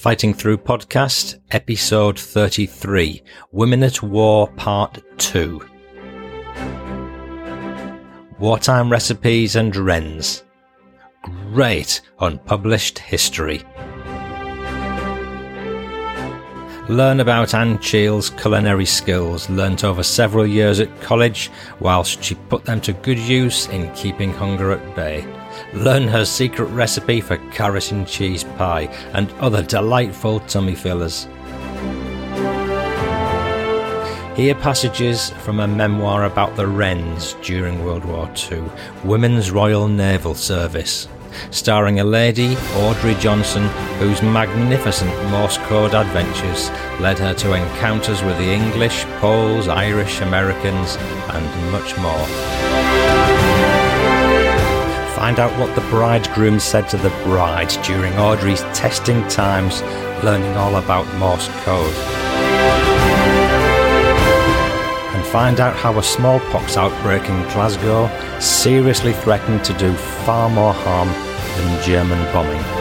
Fighting Through Podcast, Episode 33 Women at War Part 2. Wartime Recipes and Wrens. Great unpublished history. Learn about Anne Cheel's culinary skills learnt over several years at college, whilst she put them to good use in keeping hunger at bay. Learn her secret recipe for carrot and cheese pie and other delightful tummy fillers. Hear passages from a memoir about the Wrens during World War II, Women's Royal Naval Service starring a lady, Audrey Johnson, whose magnificent Morse code adventures led her to encounters with the English, Poles, Irish, Americans, and much more. Find out what the bridegroom said to the bride during Audrey's testing times, learning all about Morse code and find out how a smallpox outbreak in Glasgow seriously threatened to do far more harm than German bombing.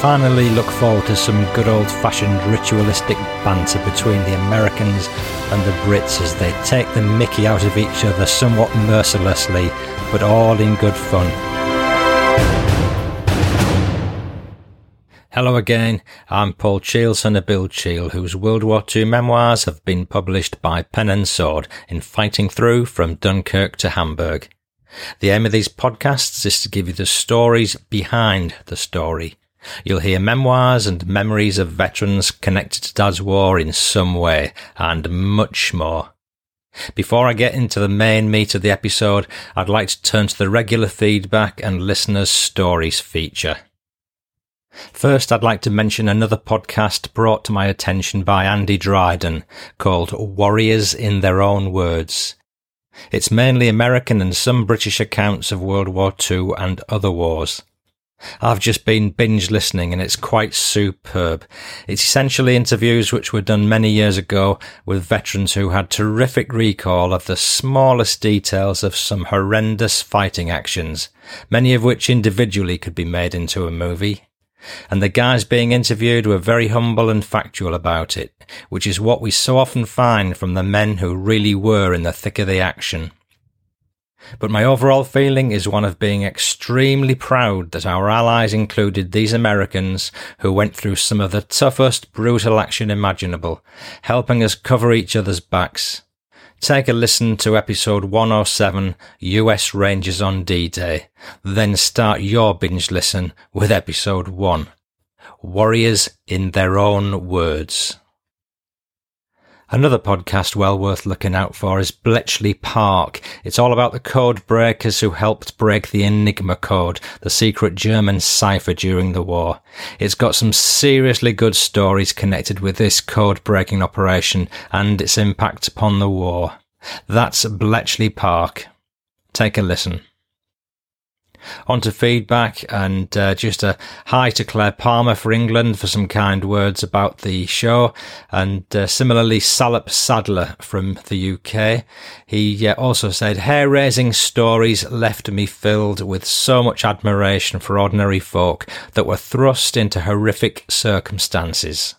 Finally, look forward to some good old fashioned ritualistic banter between the Americans and the Brits as they take the mickey out of each other somewhat mercilessly, but all in good fun. Hello again, I'm Paul Cheel, son of Bill Cheel, whose World War II memoirs have been published by Pen and Sword in Fighting Through from Dunkirk to Hamburg. The aim of these podcasts is to give you the stories behind the story. You'll hear memoirs and memories of veterans connected to Dad's War in some way, and much more. Before I get into the main meat of the episode, I'd like to turn to the regular feedback and listeners' stories feature. First, I'd like to mention another podcast brought to my attention by Andy Dryden called Warriors in Their Own Words. It's mainly American and some British accounts of World War II and other wars. I've just been binge listening and it's quite superb. It's essentially interviews which were done many years ago with veterans who had terrific recall of the smallest details of some horrendous fighting actions, many of which individually could be made into a movie. And the guys being interviewed were very humble and factual about it, which is what we so often find from the men who really were in the thick of the action. But my overall feeling is one of being extremely proud that our allies included these Americans who went through some of the toughest brutal action imaginable, helping us cover each other's backs. Take a listen to episode 107, US Rangers on D-Day. Then start your binge listen with episode 1. Warriors in their own words. Another podcast well worth looking out for is Bletchley Park. It's all about the code breakers who helped break the Enigma code, the secret German cipher during the war. It's got some seriously good stories connected with this code breaking operation and its impact upon the war. That's Bletchley Park. Take a listen. On to feedback and uh, just a hi to Claire Palmer for England for some kind words about the show. And uh, similarly, Salop Sadler from the UK. He uh, also said, hair raising stories left me filled with so much admiration for ordinary folk that were thrust into horrific circumstances.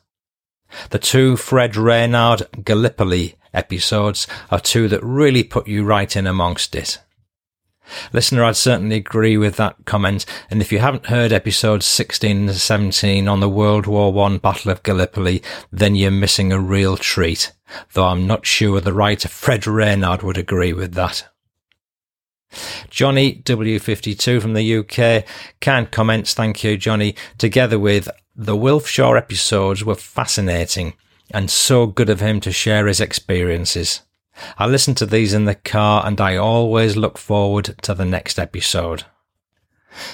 The two Fred Reynard Gallipoli episodes are two that really put you right in amongst it. Listener, I'd certainly agree with that comment. And if you haven't heard episodes 16 and 17 on the World War One Battle of Gallipoli, then you're missing a real treat. Though I'm not sure the writer Fred Reynard would agree with that. Johnny W52 from the UK, kind comments, thank you, Johnny, together with the Wilfshaw episodes were fascinating and so good of him to share his experiences. I listen to these in the car and I always look forward to the next episode.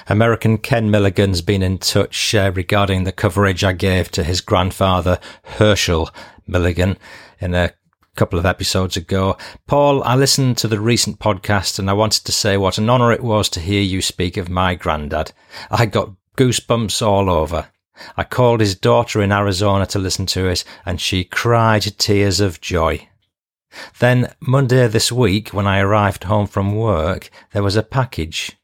American Ken Milligan's been in touch uh, regarding the coverage I gave to his grandfather, Herschel Milligan, in a couple of episodes ago. Paul, I listened to the recent podcast and I wanted to say what an honour it was to hear you speak of my granddad. I got goosebumps all over. I called his daughter in Arizona to listen to it and she cried tears of joy. Then Monday this week, when I arrived home from work, there was a package.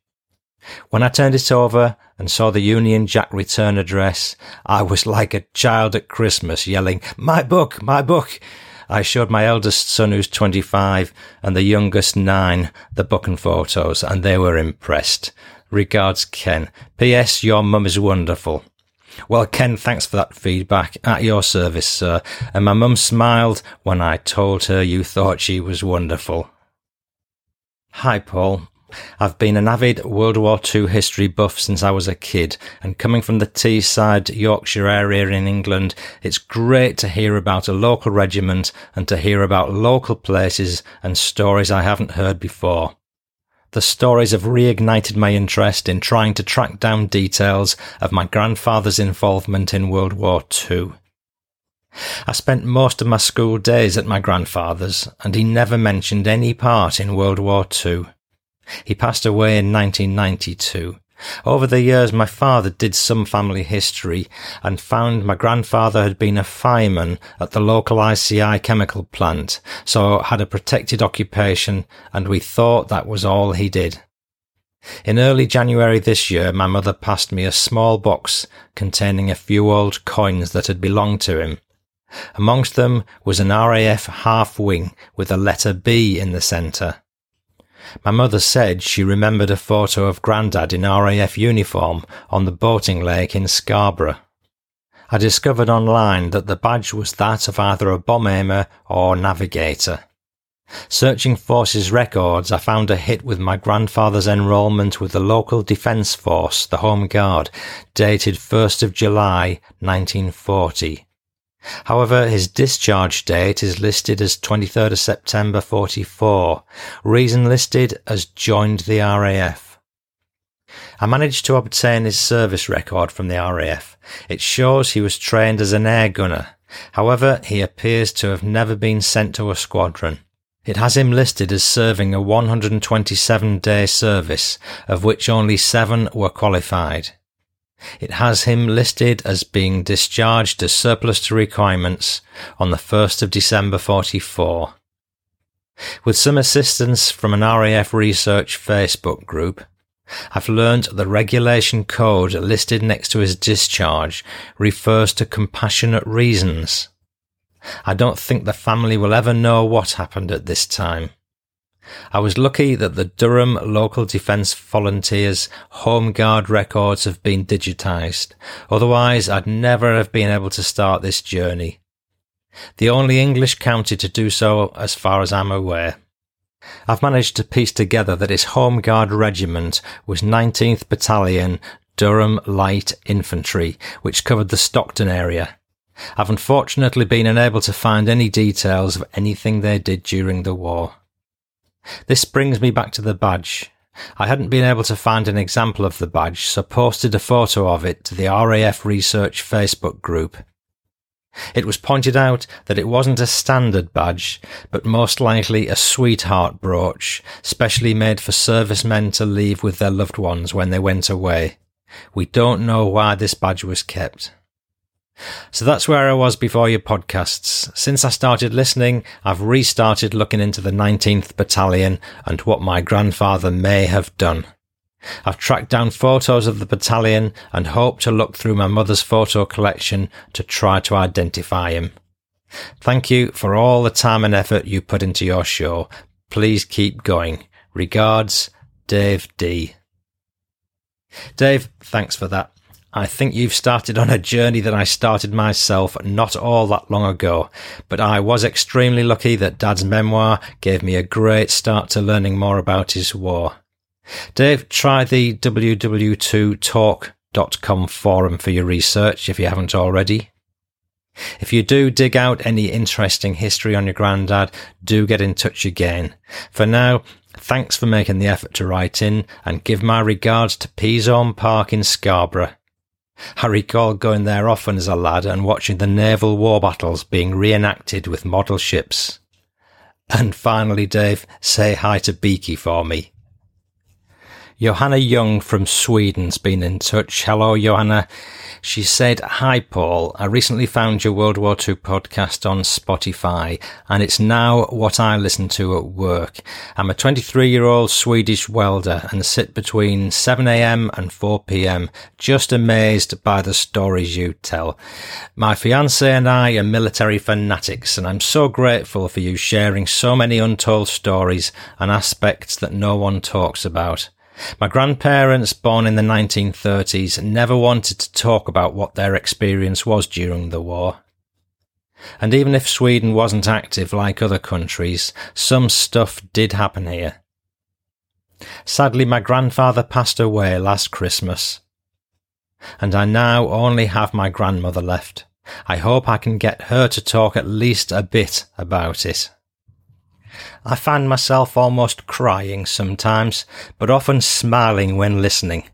When I turned it over, and saw the Union Jack return address, I was like a child at Christmas yelling, my book, my book. I showed my eldest son, who's 25, and the youngest nine, the book and photos, and they were impressed. Regards, Ken. P.S. Your mum is wonderful. Well, Ken, thanks for that feedback. At your service, sir. And my mum smiled when I told her you thought she was wonderful. Hi, Paul. I've been an avid World War II history buff since I was a kid, and coming from the Teesside, Yorkshire area in England, it's great to hear about a local regiment and to hear about local places and stories I haven't heard before. The stories have reignited my interest in trying to track down details of my grandfather's involvement in World War II. I spent most of my school days at my grandfather's, and he never mentioned any part in World War II. He passed away in 1992. Over the years, my father did some family history and found my grandfather had been a fireman at the local ICI chemical plant, so had a protected occupation, and we thought that was all he did. In early January this year, my mother passed me a small box containing a few old coins that had belonged to him. Amongst them was an RAF half wing with a letter B in the centre. My mother said she remembered a photo of Grandad in RAF uniform on the boating lake in Scarborough. I discovered online that the badge was that of either a bomb aimer or navigator. Searching Forces records, I found a hit with my grandfather's enrolment with the local defence force, the Home Guard, dated 1st of July 1940. However, his discharge date is listed as 23rd of September 44. Reason listed as joined the RAF. I managed to obtain his service record from the RAF. It shows he was trained as an air gunner. However, he appears to have never been sent to a squadron. It has him listed as serving a 127 day service, of which only seven were qualified. It has him listed as being discharged as surplus to requirements on the 1st of December 44. With some assistance from an RAF research Facebook group, I've learned the regulation code listed next to his discharge refers to compassionate reasons. I don't think the family will ever know what happened at this time. I was lucky that the Durham Local Defence Volunteers Home Guard records have been digitised. Otherwise, I'd never have been able to start this journey. The only English county to do so, as far as I'm aware. I've managed to piece together that his Home Guard regiment was 19th Battalion Durham Light Infantry, which covered the Stockton area. I've unfortunately been unable to find any details of anything they did during the war. This brings me back to the badge. I hadn't been able to find an example of the badge, so posted a photo of it to the RAF Research Facebook group. It was pointed out that it wasn't a standard badge, but most likely a sweetheart brooch, specially made for servicemen to leave with their loved ones when they went away. We don't know why this badge was kept. So that's where I was before your podcasts. Since I started listening, I've restarted looking into the 19th Battalion and what my grandfather may have done. I've tracked down photos of the battalion and hope to look through my mother's photo collection to try to identify him. Thank you for all the time and effort you put into your show. Please keep going. Regards, Dave D. Dave, thanks for that. I think you've started on a journey that I started myself not all that long ago, but I was extremely lucky that Dad's memoir gave me a great start to learning more about his war. Dave, try the www2talk.com forum for your research if you haven't already. If you do dig out any interesting history on your granddad, do get in touch again. For now, thanks for making the effort to write in and give my regards to Peasholm Park in Scarborough. I recall going there often as a lad and watching the naval war battles being reenacted with model ships. And finally, Dave, say hi to Beaky for me. Johanna Young from Sweden's been in touch. Hello, Johanna. She said, Hi, Paul. I recently found your World War II podcast on Spotify, and it's now what I listen to at work. I'm a 23 year old Swedish welder and sit between 7am and 4pm, just amazed by the stories you tell. My fiance and I are military fanatics, and I'm so grateful for you sharing so many untold stories and aspects that no one talks about. My grandparents, born in the 1930s, never wanted to talk about what their experience was during the war. And even if Sweden wasn't active like other countries, some stuff did happen here. Sadly, my grandfather passed away last Christmas. And I now only have my grandmother left. I hope I can get her to talk at least a bit about it. I find myself almost crying sometimes, but often smiling when listening.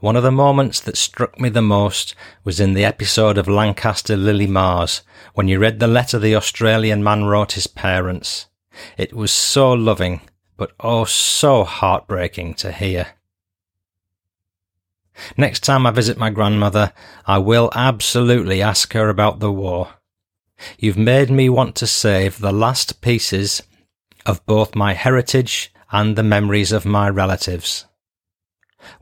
One of the moments that struck me the most was in the episode of Lancaster Lily Mars, when you read the letter the Australian man wrote his parents. It was so loving, but oh so heartbreaking to hear. Next time I visit my grandmother, I will absolutely ask her about the war. You've made me want to save the last pieces of both my heritage and the memories of my relatives.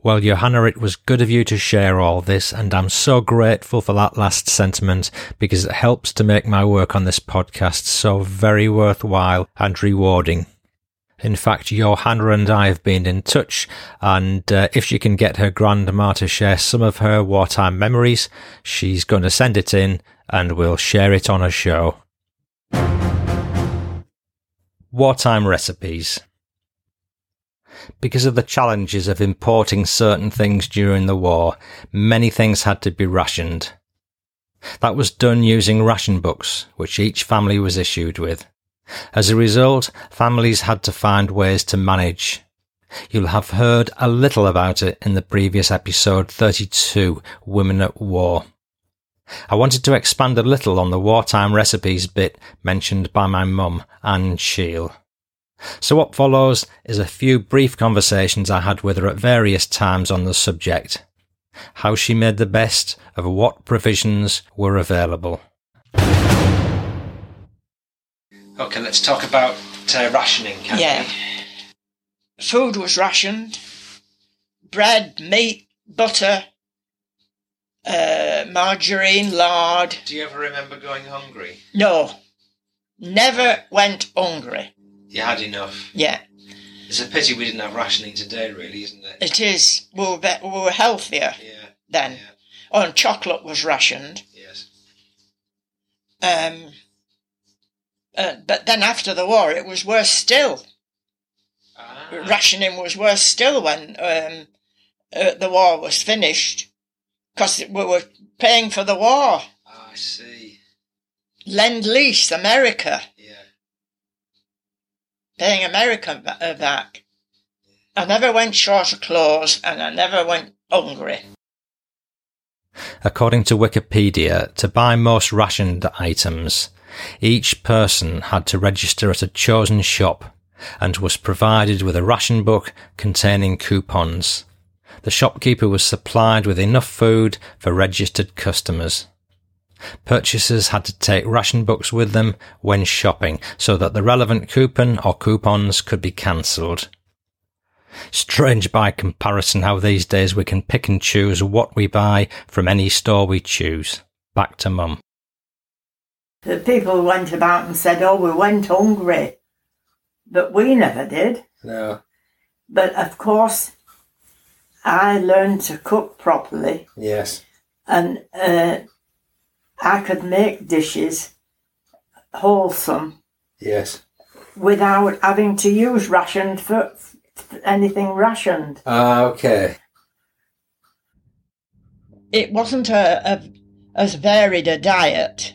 Well, Johanna, it was good of you to share all this, and I'm so grateful for that last sentiment because it helps to make my work on this podcast so very worthwhile and rewarding. In fact, Johanna and I have been in touch, and uh, if she can get her grandma to share some of her wartime memories, she's going to send it in and we'll share it on a show. Wartime recipes. Because of the challenges of importing certain things during the war, many things had to be rationed. That was done using ration books, which each family was issued with. As a result, families had to find ways to manage. You'll have heard a little about it in the previous episode 32, Women at War. I wanted to expand a little on the wartime recipes bit mentioned by my mum, Anne Cheel. So what follows is a few brief conversations I had with her at various times on the subject. How she made the best of what provisions were available. Okay, let's talk about uh, rationing, yeah. We? Food was rationed. Bread, meat, butter, uh, margarine, lard. Do you ever remember going hungry? No, never went hungry. You had enough. Yeah. It's a pity we didn't have rationing today, really, isn't it? It is. We were, be- we were healthier yeah. then. Yeah. Oh, and chocolate was rationed. Yes. Um, uh, but then after the war, it was worse still. Ah. Rationing was worse still when um, uh, the war was finished because we were paying for the war. Ah, I see. Lend lease, America. Yeah. Paying America uh, back. I never went short of clothes and I never went hungry. According to Wikipedia, to buy most rationed items, each person had to register at a chosen shop and was provided with a ration book containing coupons the shopkeeper was supplied with enough food for registered customers. Purchasers had to take ration books with them when shopping so that the relevant coupon or coupons could be cancelled. Strange by comparison how these days we can pick and choose what we buy from any store we choose. Back to mum. The people went about and said, oh, we went hungry. But we never did. No. But of course, I learned to cook properly. Yes. And uh, I could make dishes wholesome. Yes. Without having to use rationed for, for anything rationed. Ah, okay. It wasn't a, a as varied a diet,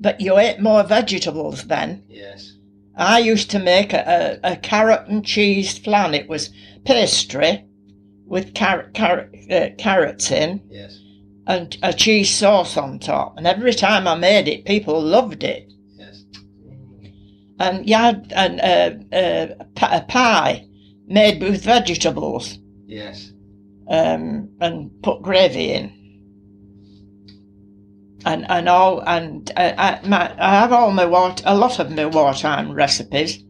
but you ate more vegetables then. Yes. I used to make a, a, a carrot and cheese flan. It was pastry with carrot, carrot, uh, carrots in. Yes. And a cheese sauce on top. And every time I made it, people loved it. Yes. And you had an, uh, uh, a pie made with vegetables. Yes. um, and put gravy in. And and all and uh, I, my, I have all my water, a lot of my wartime recipes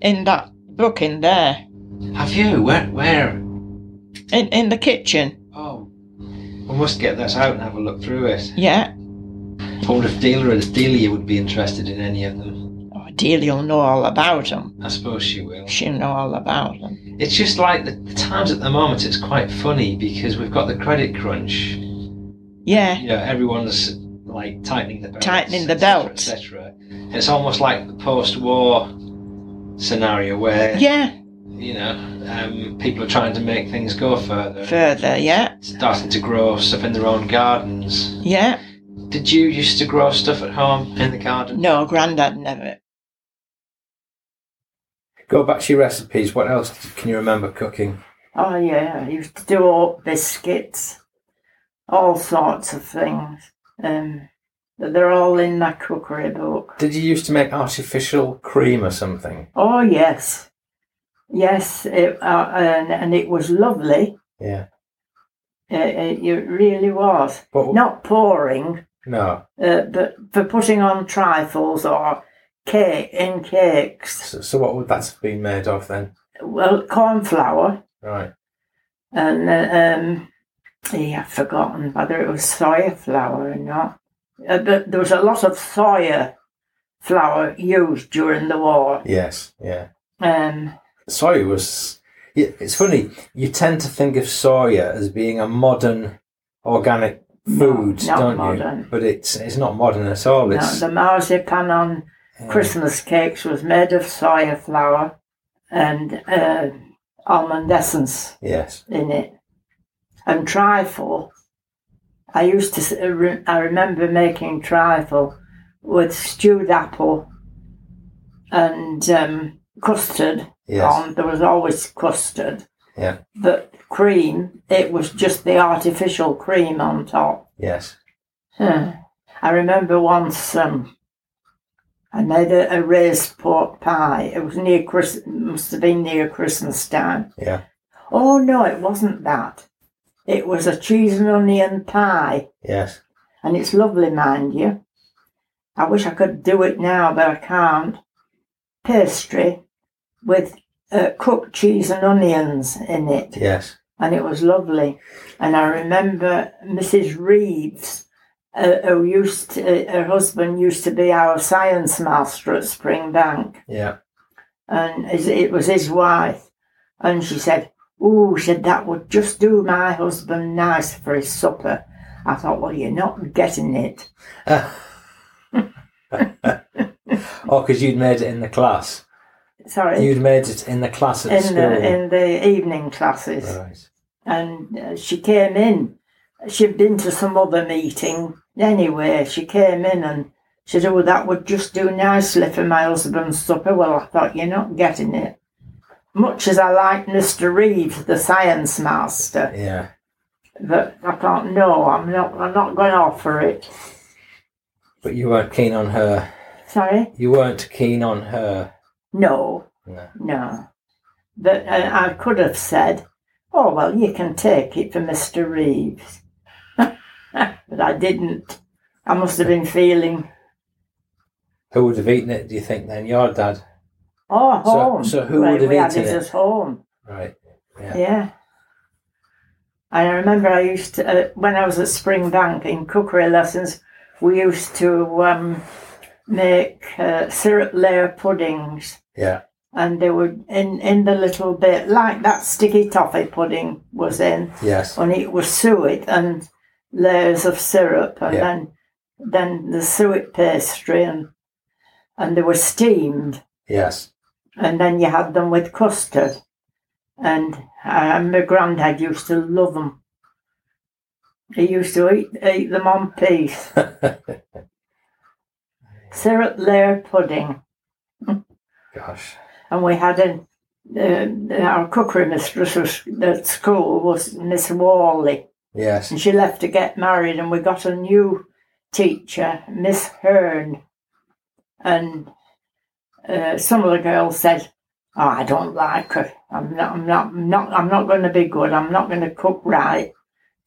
in that book in there Have you? Where? Where? In in the kitchen. Oh, we must get this out and have a look through it. Yeah, I wonder if Delia, Delia would be interested in any of them. oh, Delia'll know all about them. I suppose she will. She'll know all about them. It's just like the, the times at the moment. It's quite funny because we've got the credit crunch. Yeah, You know, everyone's like tightening the belt, Tightening the et cetera, belts. etc. It's almost like the post-war scenario where yeah, you know um, people are trying to make things go further, further. Yeah, starting to grow stuff in their own gardens. yeah. Did you used to grow stuff at home in the garden? No, Grandad never. Go back to your recipes. What else can you remember cooking? Oh yeah, I used to do oat biscuits, all sorts of things. Um, they're all in my cookery book. Did you used to make artificial cream or something? Oh yes, yes, it, uh, and, and it was lovely. Yeah. It, it, really was. But Not pouring, no. uh, but for putting on trifles or cake in cakes. So, so what would that have been made of then? Well, corn flour Right. and uh, um, yeah, I've forgotten whether it was soya flour or not. Uh, but there was a lot of soya flour used during the war. Yes. Yeah. Um, Soya was. It's funny. You tend to think of soya as being a modern organic food, not don't modern. you? But it's it's not modern at all. It's the marzipan on yeah. Christmas cakes was made of soya flour and uh, almond essence Yes. in it. And trifle, I used to, uh, I remember making trifle with stewed apple and um, custard Yes. on. There was always custard. Yeah. But cream, it was just the artificial cream on top. Yes. Huh. I remember once um, I made a, a raised pork pie. It was near Chris, must have been near Christmas time. Yeah. Oh no, it wasn't that. It was a cheese and onion pie, Yes. and it's lovely, mind you. I wish I could do it now, but I can't. Pastry with uh, cooked cheese and onions in it, Yes. and it was lovely. And I remember Mrs. Reeves, uh, who used to, her husband used to be our science master at Springbank, Yeah. and it was his wife. And she said, "Ooh," she said that would just do my husband nice for his supper. I thought, well, you're not getting it. Oh, because you'd made it in the class. Sorry, You'd made it in the class in school. the in the evening classes. right. and uh, she came in. She'd been to some other meeting anyway. She came in and she said, "Oh, that would just do nicely for my husband's supper." Well, I thought you're not getting it. Much as I like Mr. Reeves, the science master, Yeah. but I thought, no, I'm not. I'm not going to offer it. But you weren't keen on her. Sorry, You weren't keen on her. No, No. no. But uh, I could have said, "Oh, well, you can take it for Mr. Reeves," but I didn't. I must have been feeling Who would have eaten it, do you think, then? Your dad? Oh, home. so who Right, would have we had eaten it it? at home. Right. Yeah. Yeah. I remember I used to, uh, when I was at Springbank in cookery lessons, we used to um, make uh, syrup layer puddings. Yeah. And they were in, in the little bit, like that sticky toffee pudding was in, Yes. And it was suet and layers of syrup, and Yeah. then then the suet pastry, and and they were steamed. Yes. and then you had them with custard. And uh, my granddad used to love them. He used to eat, eat them on peace. Syrup layer pudding. Gosh. And we had a, uh, our cookery mistress was, at school was Miss Worley. Yes. And she left to get married, and we got a new teacher, Miss Hearn. And uh, some of the girls said, Oh, I don't like her. I'm not. I'm not. I'm not. I'm not going to be good. I'm not going to cook right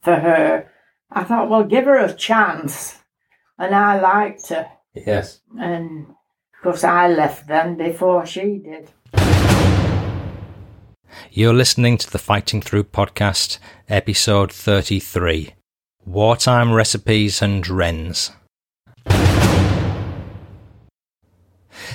for her. I thought, well, give her a chance, and I liked her, Yes. and of course I left then before she did. You're listening to the Fighting Through podcast, episode 33 Wartime Recipes and Wrens.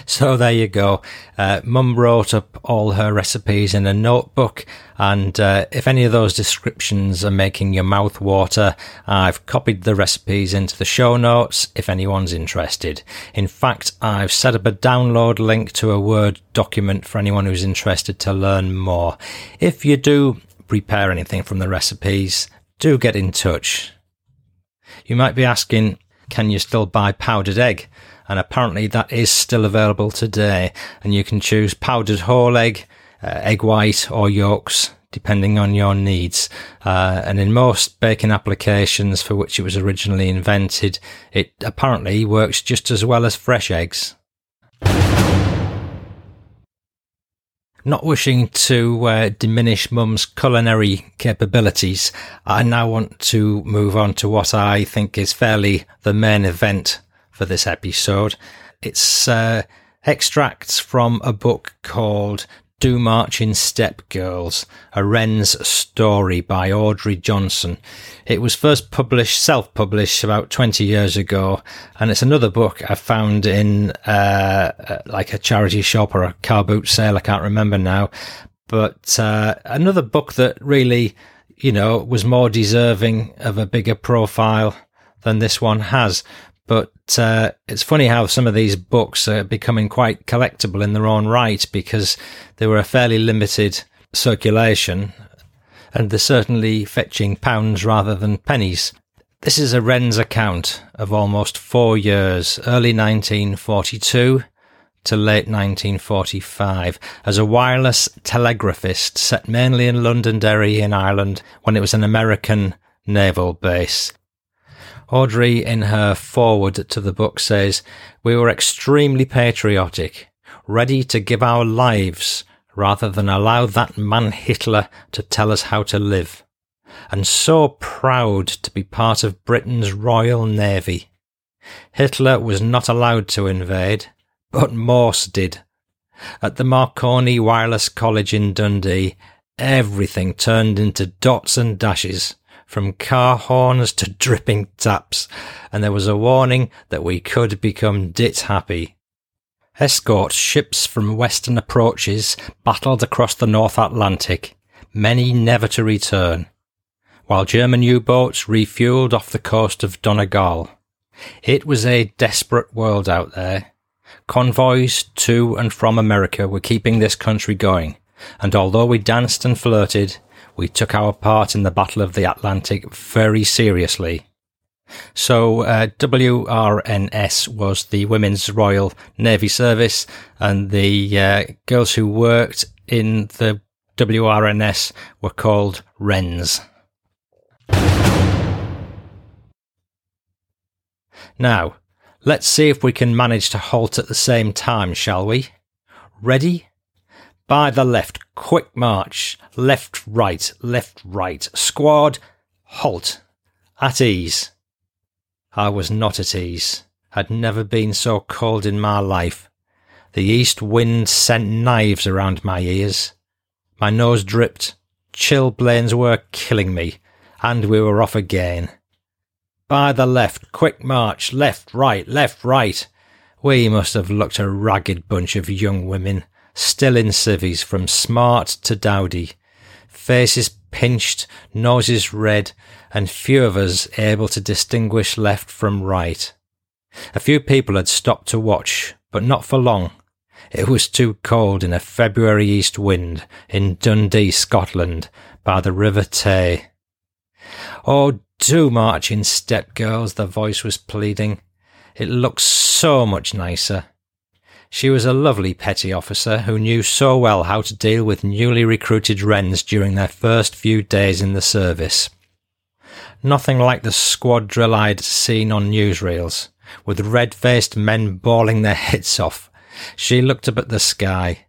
So there you go. Uh, Mum wrote up all her recipes in a notebook, and uh, if any of those descriptions are making your mouth water, I've copied the recipes into the show notes if anyone's interested. In fact, I've set up a download link to a Word document for anyone who's interested to learn more. If you do prepare anything from the recipes, do get in touch. You might be asking, can you still buy powdered egg? And apparently that is still available today. And you can choose powdered whole egg, uh, egg white or yolks, depending on your needs. Uh, and in most baking applications for which it was originally invented, it apparently works just as well as fresh eggs. Not wishing to uh, diminish Mum's culinary capabilities, I now want to move on to what I think is fairly the main event for this episode. It's uh, extracts from a book called Do March in Step Girls, a Wren's story by Audrey Johnson. It was first published, self-published about 20 years ago, and it's another book I found in uh, like a charity shop or a car boot sale, I can't remember now, but uh, another book that really, you know, was more deserving of a bigger profile than this one has. But uh, it's funny how some of these books are becoming quite collectible in their own right because they were a fairly limited circulation and they're certainly fetching pounds rather than pennies. This is a Wren's account of almost four years, early 1942 to late 1945, as a wireless telegraphist set mainly in Londonderry in Ireland when it was an American naval base. Audrey, in her foreword to the book, says, We were extremely patriotic, ready to give our lives rather than allow that man Hitler to tell us how to live, and so proud to be part of Britain's Royal Navy. Hitler was not allowed to invade, but Morse did. At the Marconi Wireless College in Dundee, everything turned into dots and dashes from car horns to dripping taps, and there was a warning that we could become dit happy. Escort ships from western approaches battled across the North Atlantic, many never to return, while German U-boats refueled off the coast of Donegal. It was a desperate world out there. Convoys to and from America were keeping this country going, and although we danced and flirted, we took our part in the Battle of the Atlantic very seriously. So, uh, WRNS was the Women's Royal Navy Service, and the uh, girls who worked in the WRNS were called Wrens. Now, let's see if we can manage to halt at the same time, shall we? Ready? By the left, quick march. Left, right, left, right. Squad, halt. At ease. I was not at ease. Had never been so cold in my life. The east wind sent knives around my ears. My nose dripped. Chill Chilblains were killing me, and we were off again. By the left, quick march, left, right, left, right. We must have looked a ragged bunch of young women still in civvies from smart to dowdy, faces pinched, noses red, and few of us able to distinguish left from right. A few people had stopped to watch, but not for long. It was too cold in a February east wind in Dundee, Scotland, by the River Tay. Oh, do march in step, girls, the voice was pleading. It looks so much nicer. She was a lovely petty officer who knew so well how to deal with newly recruited Wrens during their first few days in the service. Nothing like the squad drill I'd seen on newsreels, with red-faced men bawling their heads off. She looked up at the sky.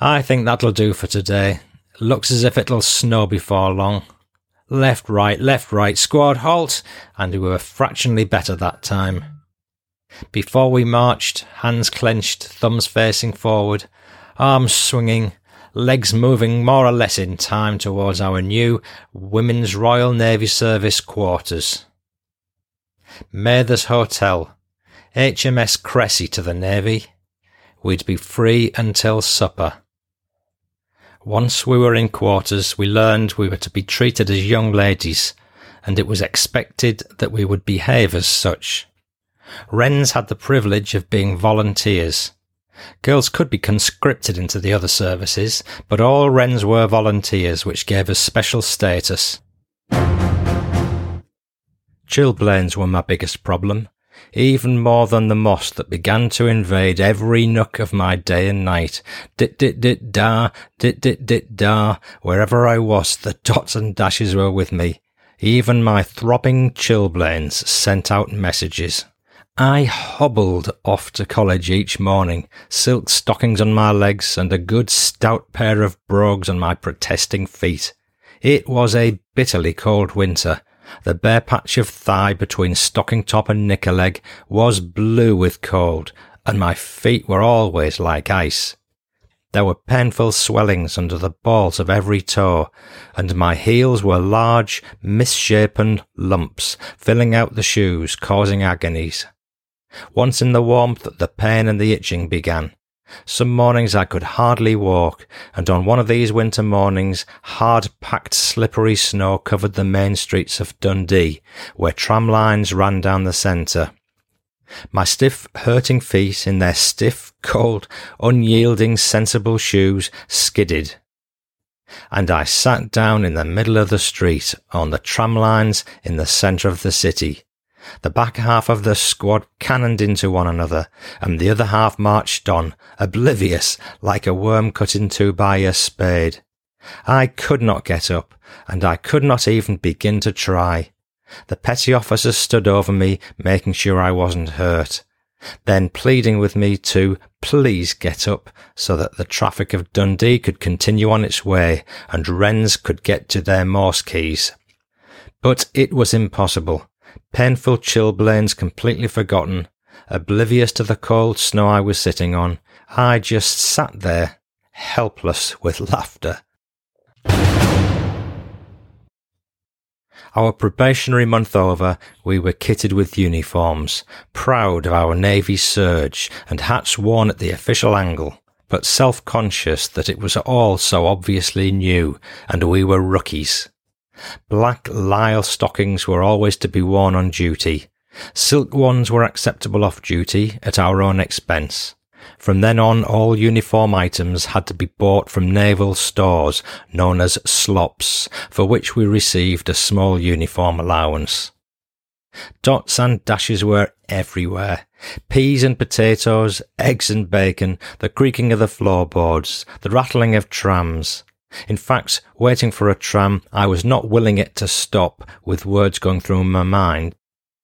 I think that'll do for today. Looks as if it'll snow before long. Left, right, left, right, squad, halt! And we were fractionally better that time. Before we marched, hands clenched, thumbs facing forward, arms swinging, legs moving more or less in time towards our new Women's Royal Navy Service quarters. Mather's Hotel, HMS Cressy to the Navy. We'd be free until supper. Once we were in quarters, we learned we were to be treated as young ladies, and it was expected that we would behave as such. Wrens had the privilege of being volunteers. Girls could be conscripted into the other services, but all Wrens were volunteers, which gave us special status. Chilblains were my biggest problem, even more than the Morse that began to invade every nook of my day and night. Dit dit dit da, dit dit dit da, wherever I was, the dots and dashes were with me. Even my throbbing chilblains sent out messages. I hobbled off to college each morning, silk stockings on my legs and a good stout pair of brogues on my protesting feet. It was a bitterly cold winter. The bare patch of thigh between stocking top and knicker leg was blue with cold, and my feet were always like ice. There were painful swellings under the balls of every toe, and my heels were large, misshapen lumps, filling out the shoes, causing agonies. Once in the warmth, the pain and the itching began. Some mornings I could hardly walk, and on one of these winter mornings, hard packed slippery snow covered the main streets of Dundee, where tram lines ran down the centre. My stiff, hurting feet in their stiff, cold, unyielding, sensible shoes skidded. And I sat down in the middle of the street on the tram lines in the centre of the city, the back half of the squad cannoned into one another, and the other half marched on, oblivious, like a worm cut in two by a spade. I could not get up, and I could not even begin to try. The petty officer stood over me, making sure I wasn't hurt, then pleading with me to please get up so that the traffic of Dundee could continue on its way and Wrens could get to their Morse keys. But it was impossible. Painful chilblains completely forgotten, oblivious to the cold snow I was sitting on, I just sat there, helpless with laughter. Our probationary month over, we were kitted with uniforms, proud of our Navy serge and hats worn at the official angle, but self-conscious that it was all so obviously new and we were rookies. Black lisle stockings were always to be worn on duty. Silk ones were acceptable off duty at our own expense. From then on, all uniform items had to be bought from naval stores known as slops, for which we received a small uniform allowance. Dots and dashes were everywhere. Peas and potatoes, eggs and bacon, the creaking of the floorboards, the rattling of trams. In fact, waiting for a tram, I was not willing it to stop with words going through my mind,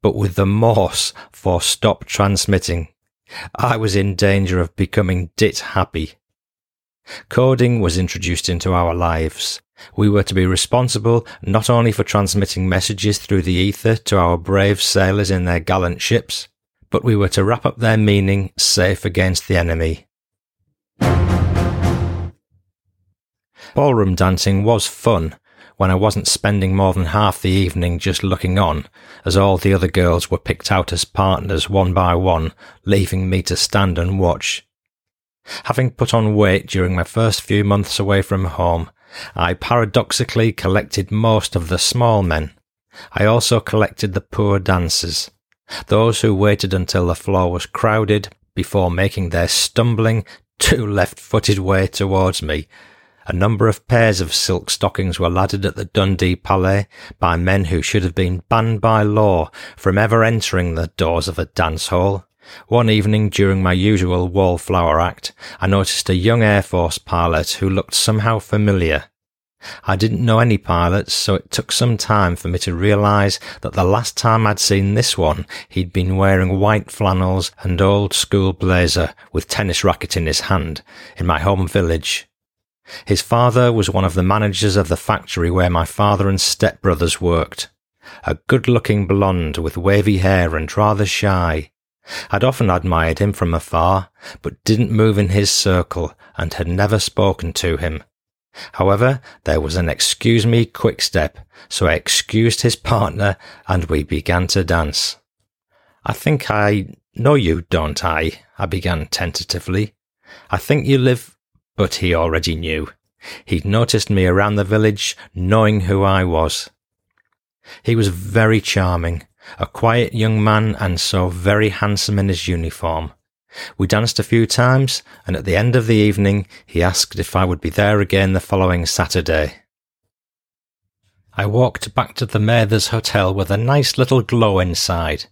but with the Morse for stop transmitting. I was in danger of becoming dit happy. Coding was introduced into our lives. We were to be responsible not only for transmitting messages through the ether to our brave sailors in their gallant ships, but we were to wrap up their meaning safe against the enemy. Ballroom dancing was fun when I wasn't spending more than half the evening just looking on, as all the other girls were picked out as partners one by one, leaving me to stand and watch. Having put on weight during my first few months away from home, I paradoxically collected most of the small men. I also collected the poor dancers, those who waited until the floor was crowded before making their stumbling, too left-footed way towards me a number of pairs of silk stockings were laddered at the Dundee Palais by men who should have been banned by law from ever entering the doors of a dance hall. One evening during my usual wallflower act, I noticed a young Air Force pilot who looked somehow familiar. I didn't know any pilots, so it took some time for me to realise that the last time I'd seen this one, he'd been wearing white flannels and old school blazer with tennis racket in his hand in my home village. His father was one of the managers of the factory where my father and stepbrothers worked. A good looking blonde with wavy hair and rather shy. I'd often admired him from afar, but didn't move in his circle and had never spoken to him. However, there was an excuse me quick step, so I excused his partner and we began to dance. I think I know you, don't I? I began tentatively. I think you live, but he already knew. He'd noticed me around the village, knowing who I was. He was very charming, a quiet young man and so very handsome in his uniform. We danced a few times, and at the end of the evening he asked if I would be there again the following Saturday. I walked back to the Mathers Hotel with a nice little glow inside.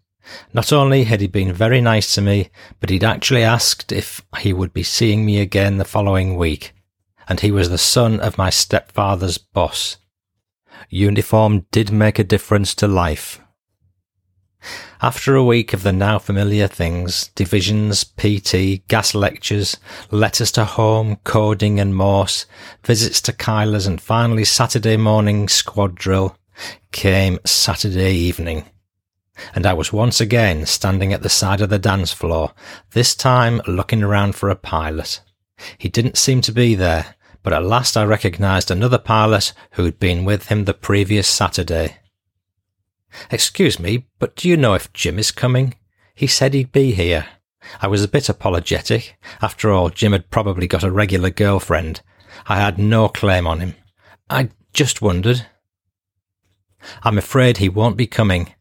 Not only had he been very nice to me, but he'd actually asked if he would be seeing me again the following week, and he was the son of my stepfather's boss. Uniform did make a difference to life. After a week of the now familiar things, divisions, PT, gas lectures, letters to home, coding and Morse, visits to Kyler's and finally Saturday morning squad drill, came Saturday evening. And I was once again standing at the side of the dance floor, this time looking around for a pilot. He didn't seem to be there, but at last I recognised another pilot who'd been with him the previous Saturday. Excuse me, but do you know if Jim is coming? He said he'd be here. I was a bit apologetic. After all, Jim had probably got a regular girlfriend. I had no claim on him. I just wondered. I'm afraid he won't be coming.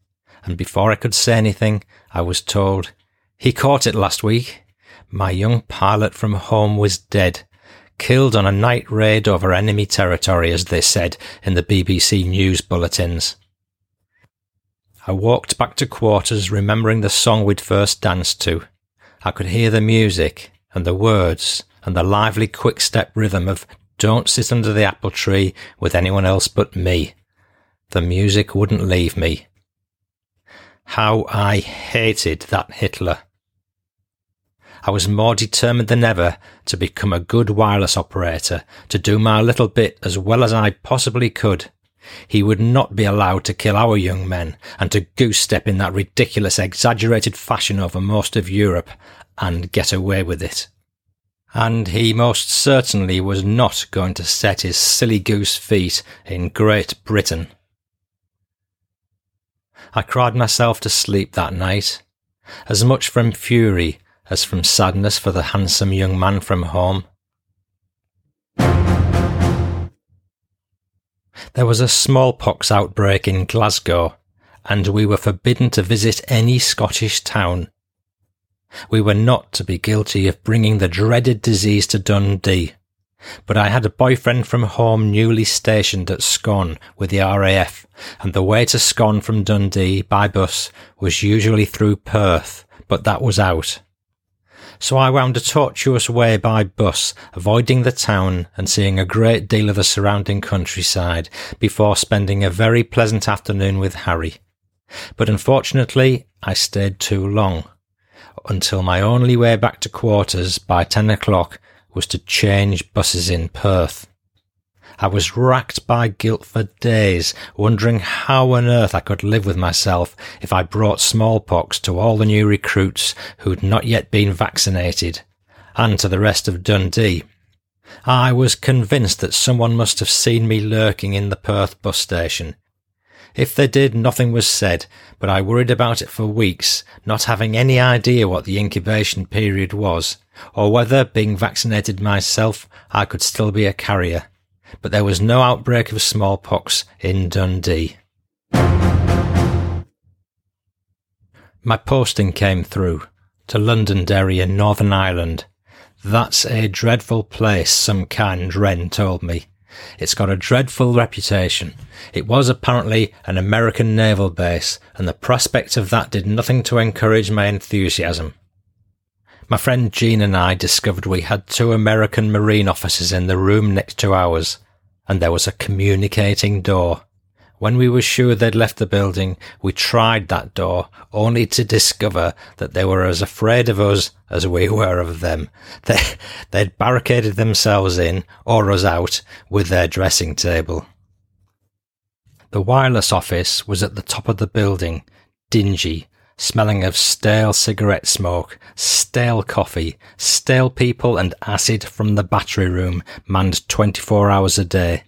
And before I could say anything, I was told, he caught it last week. My young pilot from home was dead. Killed on a night raid over enemy territory, as they said in the BBC news bulletins. I walked back to quarters remembering the song we'd first danced to. I could hear the music and the words and the lively quick step rhythm of Don't sit under the apple tree with anyone else but me. The music wouldn't leave me. How I hated that Hitler. I was more determined than ever to become a good wireless operator, to do my little bit as well as I possibly could. He would not be allowed to kill our young men and to goose step in that ridiculous, exaggerated fashion over most of Europe and get away with it. And he most certainly was not going to set his silly goose feet in Great Britain. I cried myself to sleep that night, as much from fury as from sadness for the handsome young man from home. There was a smallpox outbreak in Glasgow, and we were forbidden to visit any Scottish town. We were not to be guilty of bringing the dreaded disease to Dundee, but I had a boyfriend from home newly stationed at Scone with the RAF, and the way to Scone from Dundee by bus was usually through Perth, but that was out so I wound a tortuous way by bus, avoiding the town and seeing a great deal of the surrounding countryside before spending a very pleasant afternoon with Harry. But unfortunately, I stayed too long, until my only way back to quarters by ten o'clock was to change buses in Perth. I was racked by guilt for days, wondering how on earth I could live with myself if I brought smallpox to all the new recruits who'd not yet been vaccinated, and to the rest of Dundee. I was convinced that someone must have seen me lurking in the Perth bus station. If they did, nothing was said, but I worried about it for weeks, not having any idea what the incubation period was, or whether, being vaccinated myself, I could still be a carrier but there was no outbreak of smallpox in Dundee. My posting came through to Londonderry in Northern Ireland. That's a dreadful place, some kind Wren told me. It's got a dreadful reputation. It was apparently an American naval base, and the prospect of that did nothing to encourage my enthusiasm. My friend Jean and I discovered we had two American Marine officers in the room next to ours, and there was a communicating door. When we were sure they'd left the building, we tried that door, only to discover that they were as afraid of us as we were of them. They, they'd barricaded themselves in, or us out, with their dressing table. The wireless office was at the top of the building, dingy, smelling of stale cigarette smoke, stale coffee, stale people and acid from the battery room manned 24 hours a day.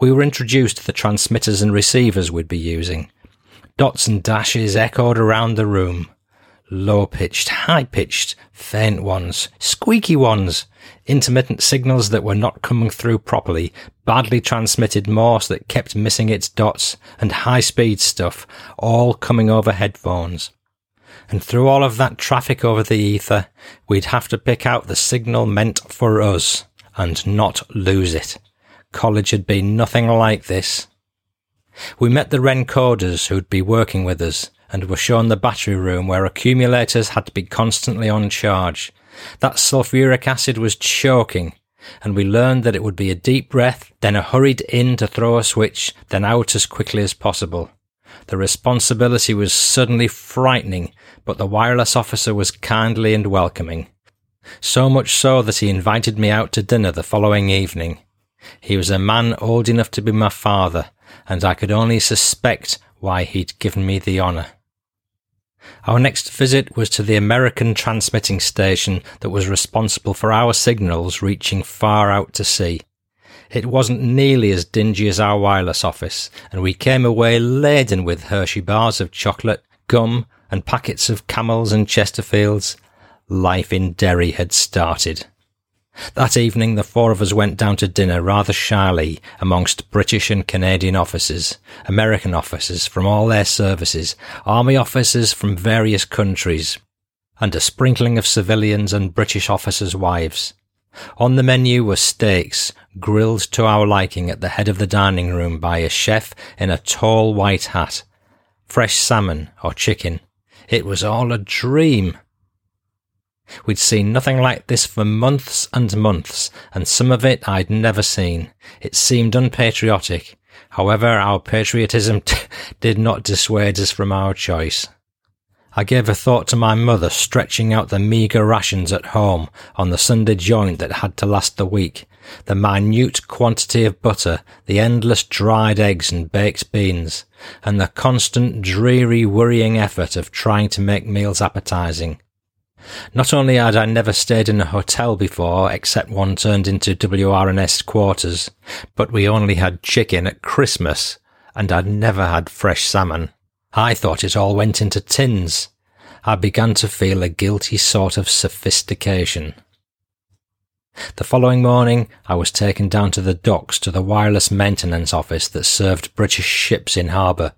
We were introduced to the transmitters and receivers we'd be using. Dots and dashes echoed around the room. Low pitched, high pitched, faint ones, squeaky ones, intermittent signals that were not coming through properly, badly transmitted Morse that kept missing its dots, and high speed stuff, all coming over headphones. And through all of that traffic over the ether, we'd have to pick out the signal meant for us, and not lose it. College had been nothing like this. We met the Wren coders who'd be working with us and were shown the battery room where accumulators had to be constantly on charge. That sulfuric acid was choking, and we learned that it would be a deep breath, then a hurried in to throw a switch, then out as quickly as possible. The responsibility was suddenly frightening, but the wireless officer was kindly and welcoming. So much so that he invited me out to dinner the following evening. He was a man old enough to be my father, and I could only suspect why he'd given me the honour. Our next visit was to the American transmitting station that was responsible for our signals reaching far out to sea. It wasn't nearly as dingy as our wireless office, and we came away laden with Hershey bars of chocolate, gum, and packets of camels and Chesterfields. Life in Derry had started. That evening, the four of us went down to dinner rather shyly amongst British and Canadian officers, American officers from all their services, army officers from various countries, and a sprinkling of civilians and British officers' wives. On the menu were steaks, grilled to our liking at the head of the dining room by a chef in a tall white hat, fresh salmon or chicken. It was all a dream. We'd seen nothing like this for months and months, and some of it I'd never seen. It seemed unpatriotic. However, our patriotism t- did not dissuade us from our choice. I gave a thought to my mother stretching out the meagre rations at home on the Sunday joint that had to last the week, the minute quantity of butter, the endless dried eggs and baked beans, and the constant dreary worrying effort of trying to make meals appetizing. Not only had I never stayed in a hotel before, except one turned into WRNS quarters, but we only had chicken at Christmas, and I'd never had fresh salmon. I thought it all went into tins. I began to feel a guilty sort of sophistication. The following morning, I was taken down to the docks to the wireless maintenance office that served British ships in harbour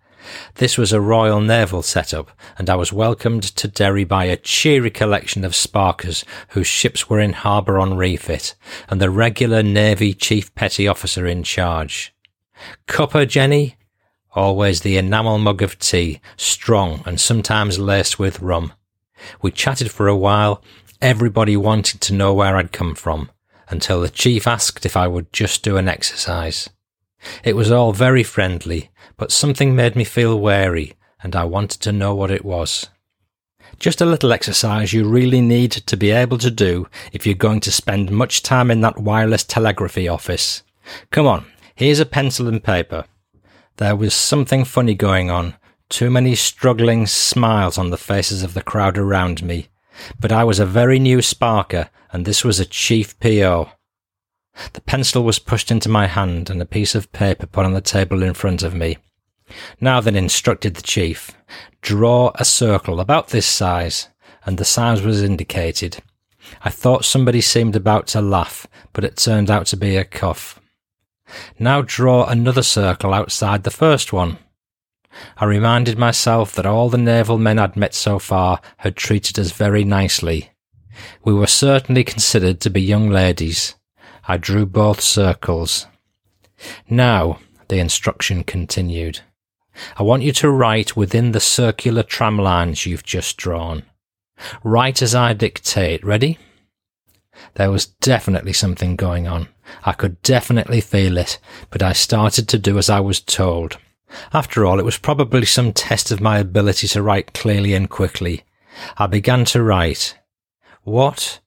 this was a Royal Naval setup, and I was welcomed to Derry by a cheery collection of sparkers whose ships were in harbour on refit, and the regular Navy Chief Petty Officer in charge. Cuppa, Jenny? Always the enamel mug of tea, strong and sometimes laced with rum. We chatted for a while, everybody wanted to know where I'd come from, until the chief asked if I would just do an exercise. It was all very friendly, but something made me feel wary, and I wanted to know what it was. Just a little exercise you really need to be able to do if you're going to spend much time in that wireless telegraphy office. Come on, here's a pencil and paper. There was something funny going on, too many struggling smiles on the faces of the crowd around me. But I was a very new sparker, and this was a chief PO. The pencil was pushed into my hand and a piece of paper put on the table in front of me. Now then, instructed the chief, draw a circle about this size, and the size was indicated. I thought somebody seemed about to laugh, but it turned out to be a cough. Now draw another circle outside the first one. I reminded myself that all the naval men I'd met so far had treated us very nicely. We were certainly considered to be young ladies, I drew both circles. Now, the instruction continued. I want you to write within the circular tram lines you've just drawn. Write as I dictate. Ready? There was definitely something going on. I could definitely feel it, but I started to do as I was told. After all, it was probably some test of my ability to write clearly and quickly. I began to write. What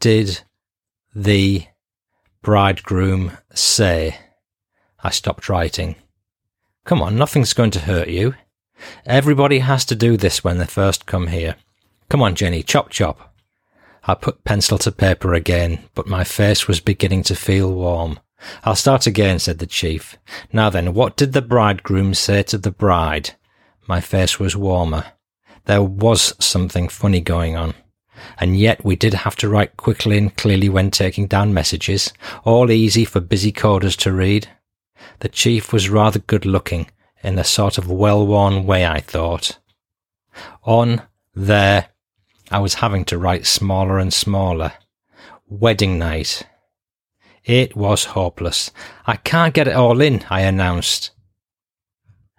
did the bridegroom say? I stopped writing. Come on, nothing's going to hurt you. Everybody has to do this when they first come here. Come on, Jenny, chop chop. I put pencil to paper again, but my face was beginning to feel warm. I'll start again, said the chief. Now then, what did the bridegroom say to the bride? My face was warmer. There was something funny going on. And yet we did have to write quickly and clearly when taking down messages, all easy for busy coders to read. The chief was rather good looking, in a sort of well-worn way, I thought. On there, I was having to write smaller and smaller. Wedding night. It was hopeless. I can't get it all in, I announced.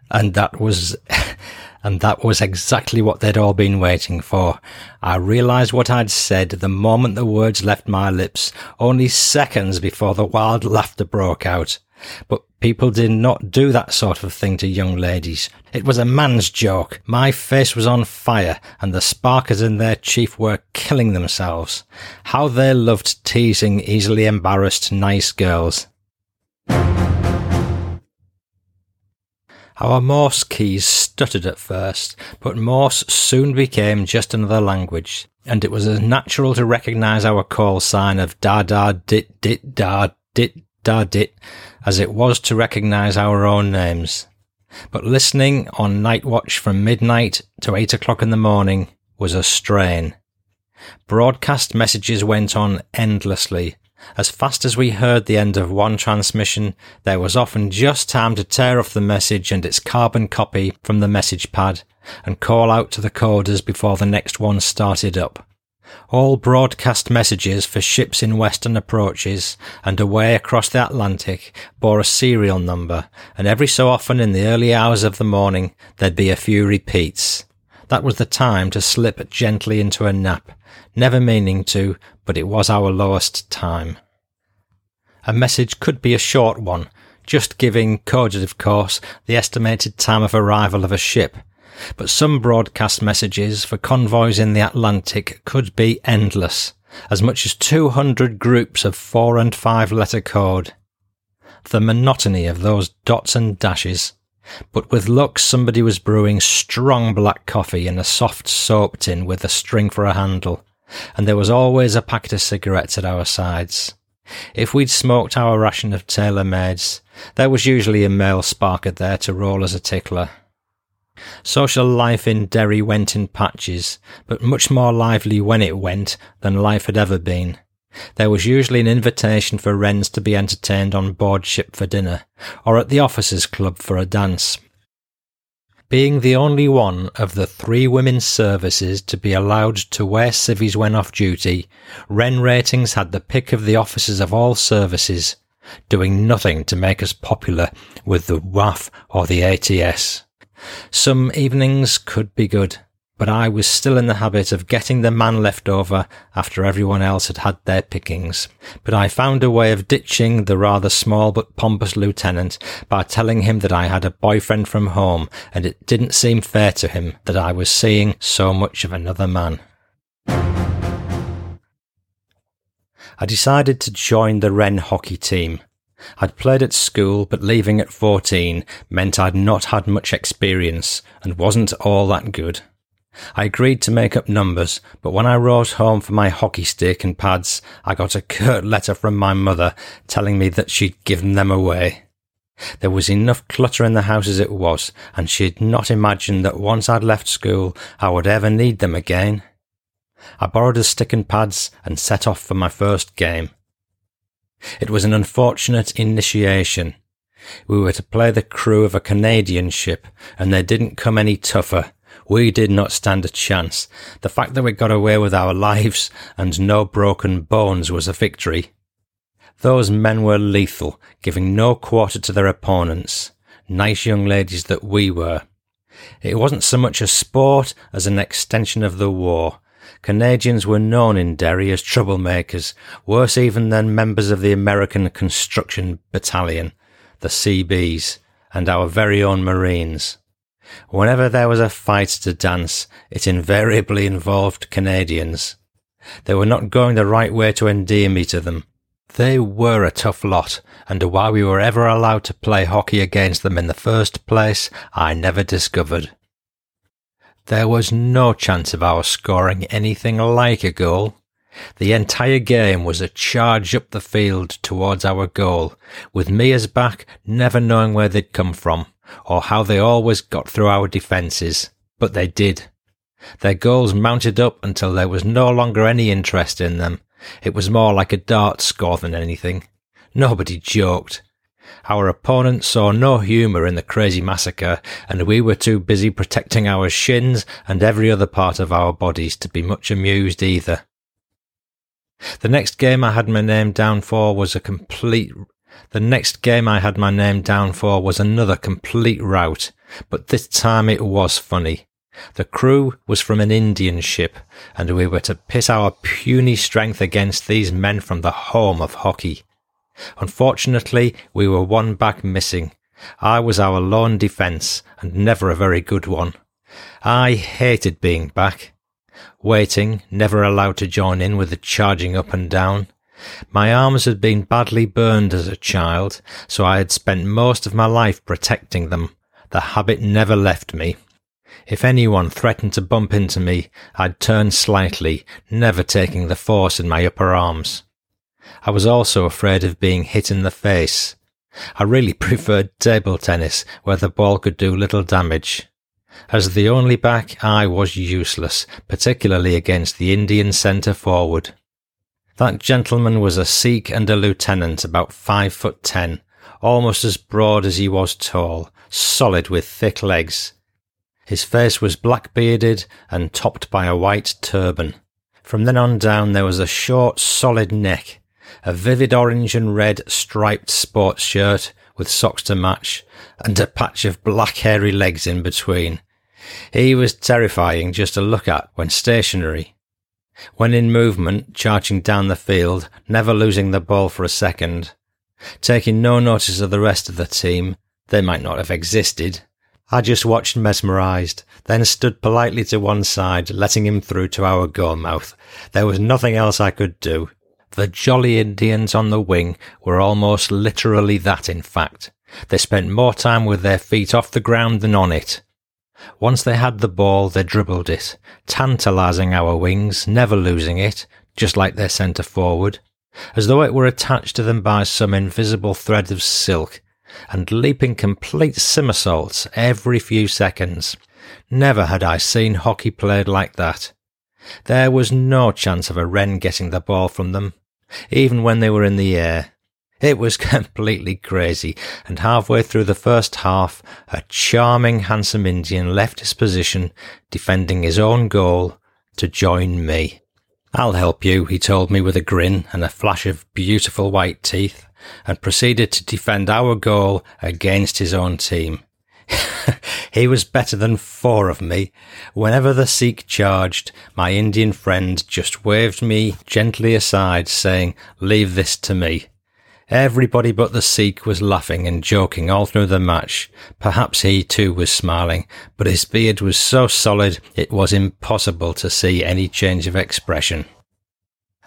And that was, and that was exactly what they'd all been waiting for. I realized what I'd said the moment the words left my lips, only seconds before the wild laughter broke out. But people did not do that sort of thing to young ladies. It was a man's joke. My face was on fire, and the sparkers in their chief were killing themselves. How they loved teasing easily embarrassed nice girls. Our Morse keys stuttered at first, but Morse soon became just another language, and it was as natural to recognise our call sign of da da dit dit da dit da dit as it was to recognise our own names. But listening on night watch from midnight to eight o'clock in the morning was a strain. Broadcast messages went on endlessly. As fast as we heard the end of one transmission, there was often just time to tear off the message and its carbon copy from the message pad and call out to the coders before the next one started up. All broadcast messages for ships in western approaches and away across the Atlantic bore a serial number, and every so often in the early hours of the morning there'd be a few repeats. That was the time to slip gently into a nap, never meaning to, but it was our lowest time. A message could be a short one, just giving, coded of course, the estimated time of arrival of a ship, but some broadcast messages for convoys in the Atlantic could be endless, as much as 200 groups of four and five letter code. The monotony of those dots and dashes. But with luck, somebody was brewing strong black coffee in a soft soap tin with a string for a handle, and there was always a packet of cigarettes at our sides. If we'd smoked our ration of tailor mades, there was usually a male sparker there to roll as a tickler. Social life in Derry went in patches, but much more lively when it went than life had ever been. There was usually an invitation for wrens to be entertained on board ship for dinner, or at the officers' club for a dance. Being the only one of the three women's services to be allowed to wear civvies when off duty, Wren Ratings had the pick of the officers of all services, doing nothing to make us popular with the WAAF or the ATS. Some evenings could be good, but I was still in the habit of getting the man left over after everyone else had had their pickings. But I found a way of ditching the rather small but pompous lieutenant by telling him that I had a boyfriend from home and it didn't seem fair to him that I was seeing so much of another man. I decided to join the Wren hockey team I'd played at school, but leaving at 14 meant I'd not had much experience and wasn't all that good. I agreed to make up numbers, but when I wrote home for my hockey stick and pads, I got a curt letter from my mother telling me that she'd given them away. There was enough clutter in the house as it was, and she'd not imagined that once I'd left school, I would ever need them again. I borrowed a stick and pads and set off for my first game. It was an unfortunate initiation. We were to play the crew of a Canadian ship, and they didn't come any tougher. We did not stand a chance. The fact that we got away with our lives and no broken bones was a victory. Those men were lethal, giving no quarter to their opponents. Nice young ladies that we were. It wasn't so much a sport as an extension of the war. Canadians were known in Derry as troublemakers, worse even than members of the American Construction Battalion, the CBs, and our very own Marines. Whenever there was a fight to dance, it invariably involved Canadians. They were not going the right way to endear me to them. They were a tough lot, and why we were ever allowed to play hockey against them in the first place, I never discovered. There was no chance of our scoring anything like a goal. The entire game was a charge up the field towards our goal, with me as back, never knowing where they'd come from, or how they always got through our defences. But they did. Their goals mounted up until there was no longer any interest in them. It was more like a dart score than anything. Nobody joked. Our opponent saw no humour in the crazy massacre, and we were too busy protecting our shins and every other part of our bodies to be much amused either. The next game I had my name down for was a complete. The next game I had my name down for was another complete rout, but this time it was funny. The crew was from an Indian ship, and we were to pit our puny strength against these men from the home of hockey. Unfortunately, we were one back missing. I was our lone defence, and never a very good one. I hated being back. Waiting, never allowed to join in with the charging up and down. My arms had been badly burned as a child, so I had spent most of my life protecting them. The habit never left me. If anyone threatened to bump into me, I'd turn slightly, never taking the force in my upper arms. I was also afraid of being hit in the face. I really preferred table tennis, where the ball could do little damage. As the only back, I was useless, particularly against the Indian centre forward. That gentleman was a Sikh and a lieutenant, about five foot ten, almost as broad as he was tall, solid with thick legs. His face was black bearded and topped by a white turban. From then on down there was a short, solid neck, a vivid orange and red striped sports shirt with socks to match, and a patch of black hairy legs in between. He was terrifying just to look at when stationary. When in movement, charging down the field, never losing the ball for a second. Taking no notice of the rest of the team, they might not have existed. I just watched mesmerised, then stood politely to one side, letting him through to our goal mouth. There was nothing else I could do. The jolly Indians on the wing were almost literally that, in fact. They spent more time with their feet off the ground than on it. Once they had the ball, they dribbled it, tantalising our wings, never losing it, just like their centre forward, as though it were attached to them by some invisible thread of silk, and leaping complete somersaults every few seconds. Never had I seen hockey played like that. There was no chance of a wren getting the ball from them even when they were in the air. It was completely crazy, and halfway through the first half, a charming, handsome Indian left his position, defending his own goal, to join me. I'll help you, he told me with a grin and a flash of beautiful white teeth, and proceeded to defend our goal against his own team. he was better than four of me. Whenever the Sikh charged, my Indian friend just waved me gently aside, saying, Leave this to me. Everybody but the Sikh was laughing and joking all through the match. Perhaps he too was smiling, but his beard was so solid it was impossible to see any change of expression.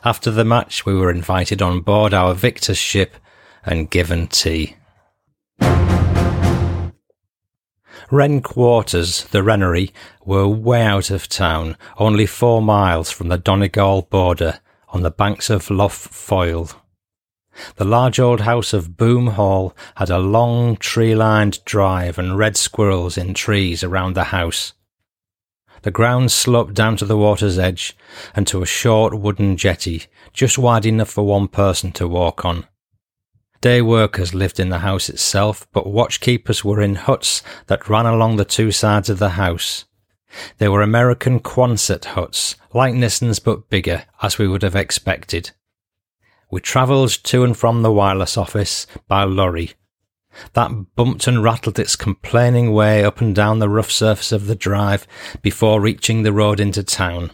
After the match, we were invited on board our victor's ship and given tea. Wren Quarters, the Wrennery, were way out of town, only four miles from the Donegal border, on the banks of Lough Foyle. The large old house of Boom Hall had a long tree-lined drive and red squirrels in trees around the house. The ground sloped down to the water's edge and to a short wooden jetty, just wide enough for one person to walk on. Day workers lived in the house itself, but watchkeepers were in huts that ran along the two sides of the house. They were American Quonset huts, like Nissen's but bigger, as we would have expected. We travelled to and from the wireless office by lorry. That bumped and rattled its complaining way up and down the rough surface of the drive before reaching the road into town.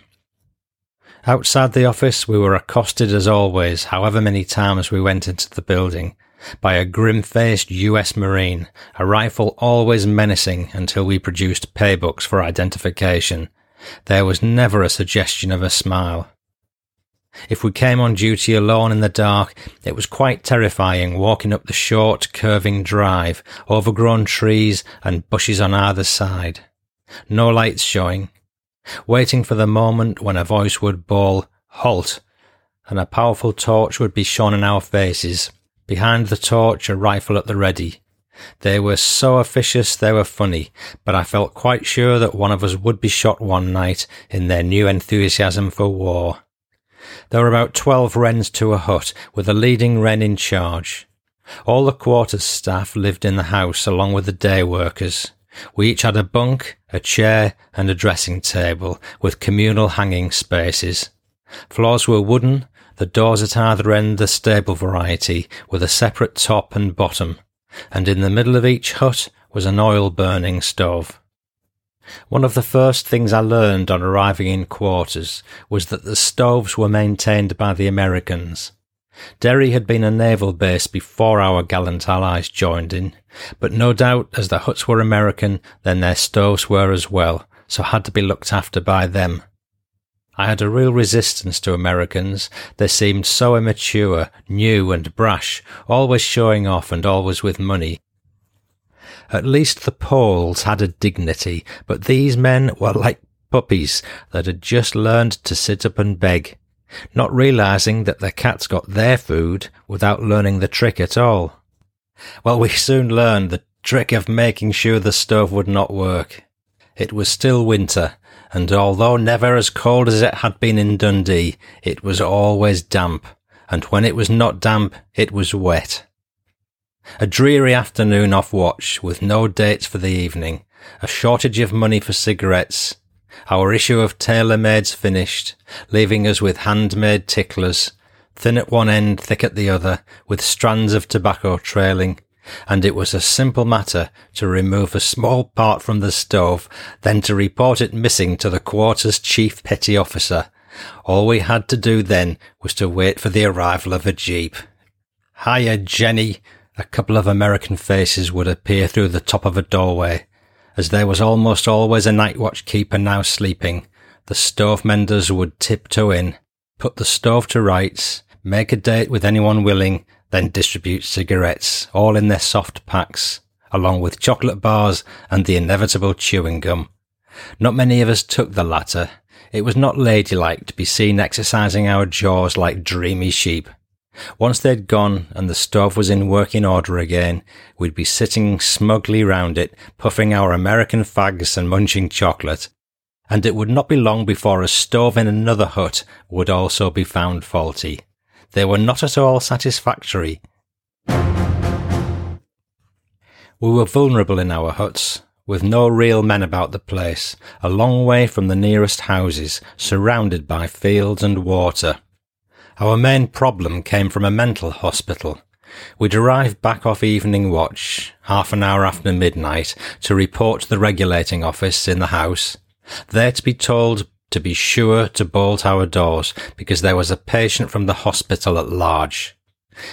Outside the office, we were accosted as always, however many times we went into the building, by a grim-faced US Marine, a rifle always menacing until we produced paybooks for identification. There was never a suggestion of a smile. If we came on duty alone in the dark, it was quite terrifying walking up the short, curving drive, overgrown trees and bushes on either side. No lights showing. Waiting for the moment when a voice would bawl, Halt! and a powerful torch would be shone in our faces. Behind the torch, a rifle at the ready. They were so officious they were funny, but I felt quite sure that one of us would be shot one night in their new enthusiasm for war. There were about twelve wrens to a hut, with a leading wren in charge. All the quarters staff lived in the house along with the day workers. We each had a bunk, a chair, and a dressing table, with communal hanging spaces. Floors were wooden, the doors at either end the stable variety, with a separate top and bottom, and in the middle of each hut was an oil burning stove. One of the first things I learned on arriving in quarters was that the stoves were maintained by the Americans. Derry had been a naval base before our gallant allies joined in, but no doubt as the huts were American, then their stoves were as well, so had to be looked after by them. I had a real resistance to Americans. They seemed so immature, new and brash, always showing off and always with money. At least the Poles had a dignity, but these men were like puppies that had just learned to sit up and beg, not realizing that the cats got their food without learning the trick at all. Well, we soon learned the trick of making sure the stove would not work. It was still winter, and although never as cold as it had been in Dundee, it was always damp, and when it was not damp, it was wet. A dreary afternoon off watch with no dates for the evening, a shortage of money for cigarettes, our issue of tailor-mades finished, leaving us with handmade ticklers, thin at one end, thick at the other, with strands of tobacco trailing, and it was a simple matter to remove a small part from the stove, then to report it missing to the quarter's chief petty officer. All we had to do then was to wait for the arrival of a jeep. Hiya, Jenny, a couple of American faces would appear through the top of a doorway. As there was almost always a night watch keeper now sleeping, the stove menders would tiptoe in, put the stove to rights, make a date with anyone willing, then distribute cigarettes, all in their soft packs, along with chocolate bars and the inevitable chewing gum. Not many of us took the latter. It was not ladylike to be seen exercising our jaws like dreamy sheep. Once they'd gone and the stove was in working order again, we'd be sitting smugly round it, puffing our American fags and munching chocolate. And it would not be long before a stove in another hut would also be found faulty. They were not at all satisfactory. We were vulnerable in our huts, with no real men about the place, a long way from the nearest houses, surrounded by fields and water. Our main problem came from a mental hospital. We'd arrived back off evening watch, half an hour after midnight, to report to the regulating office in the house, there to be told to be sure to bolt our doors because there was a patient from the hospital at large.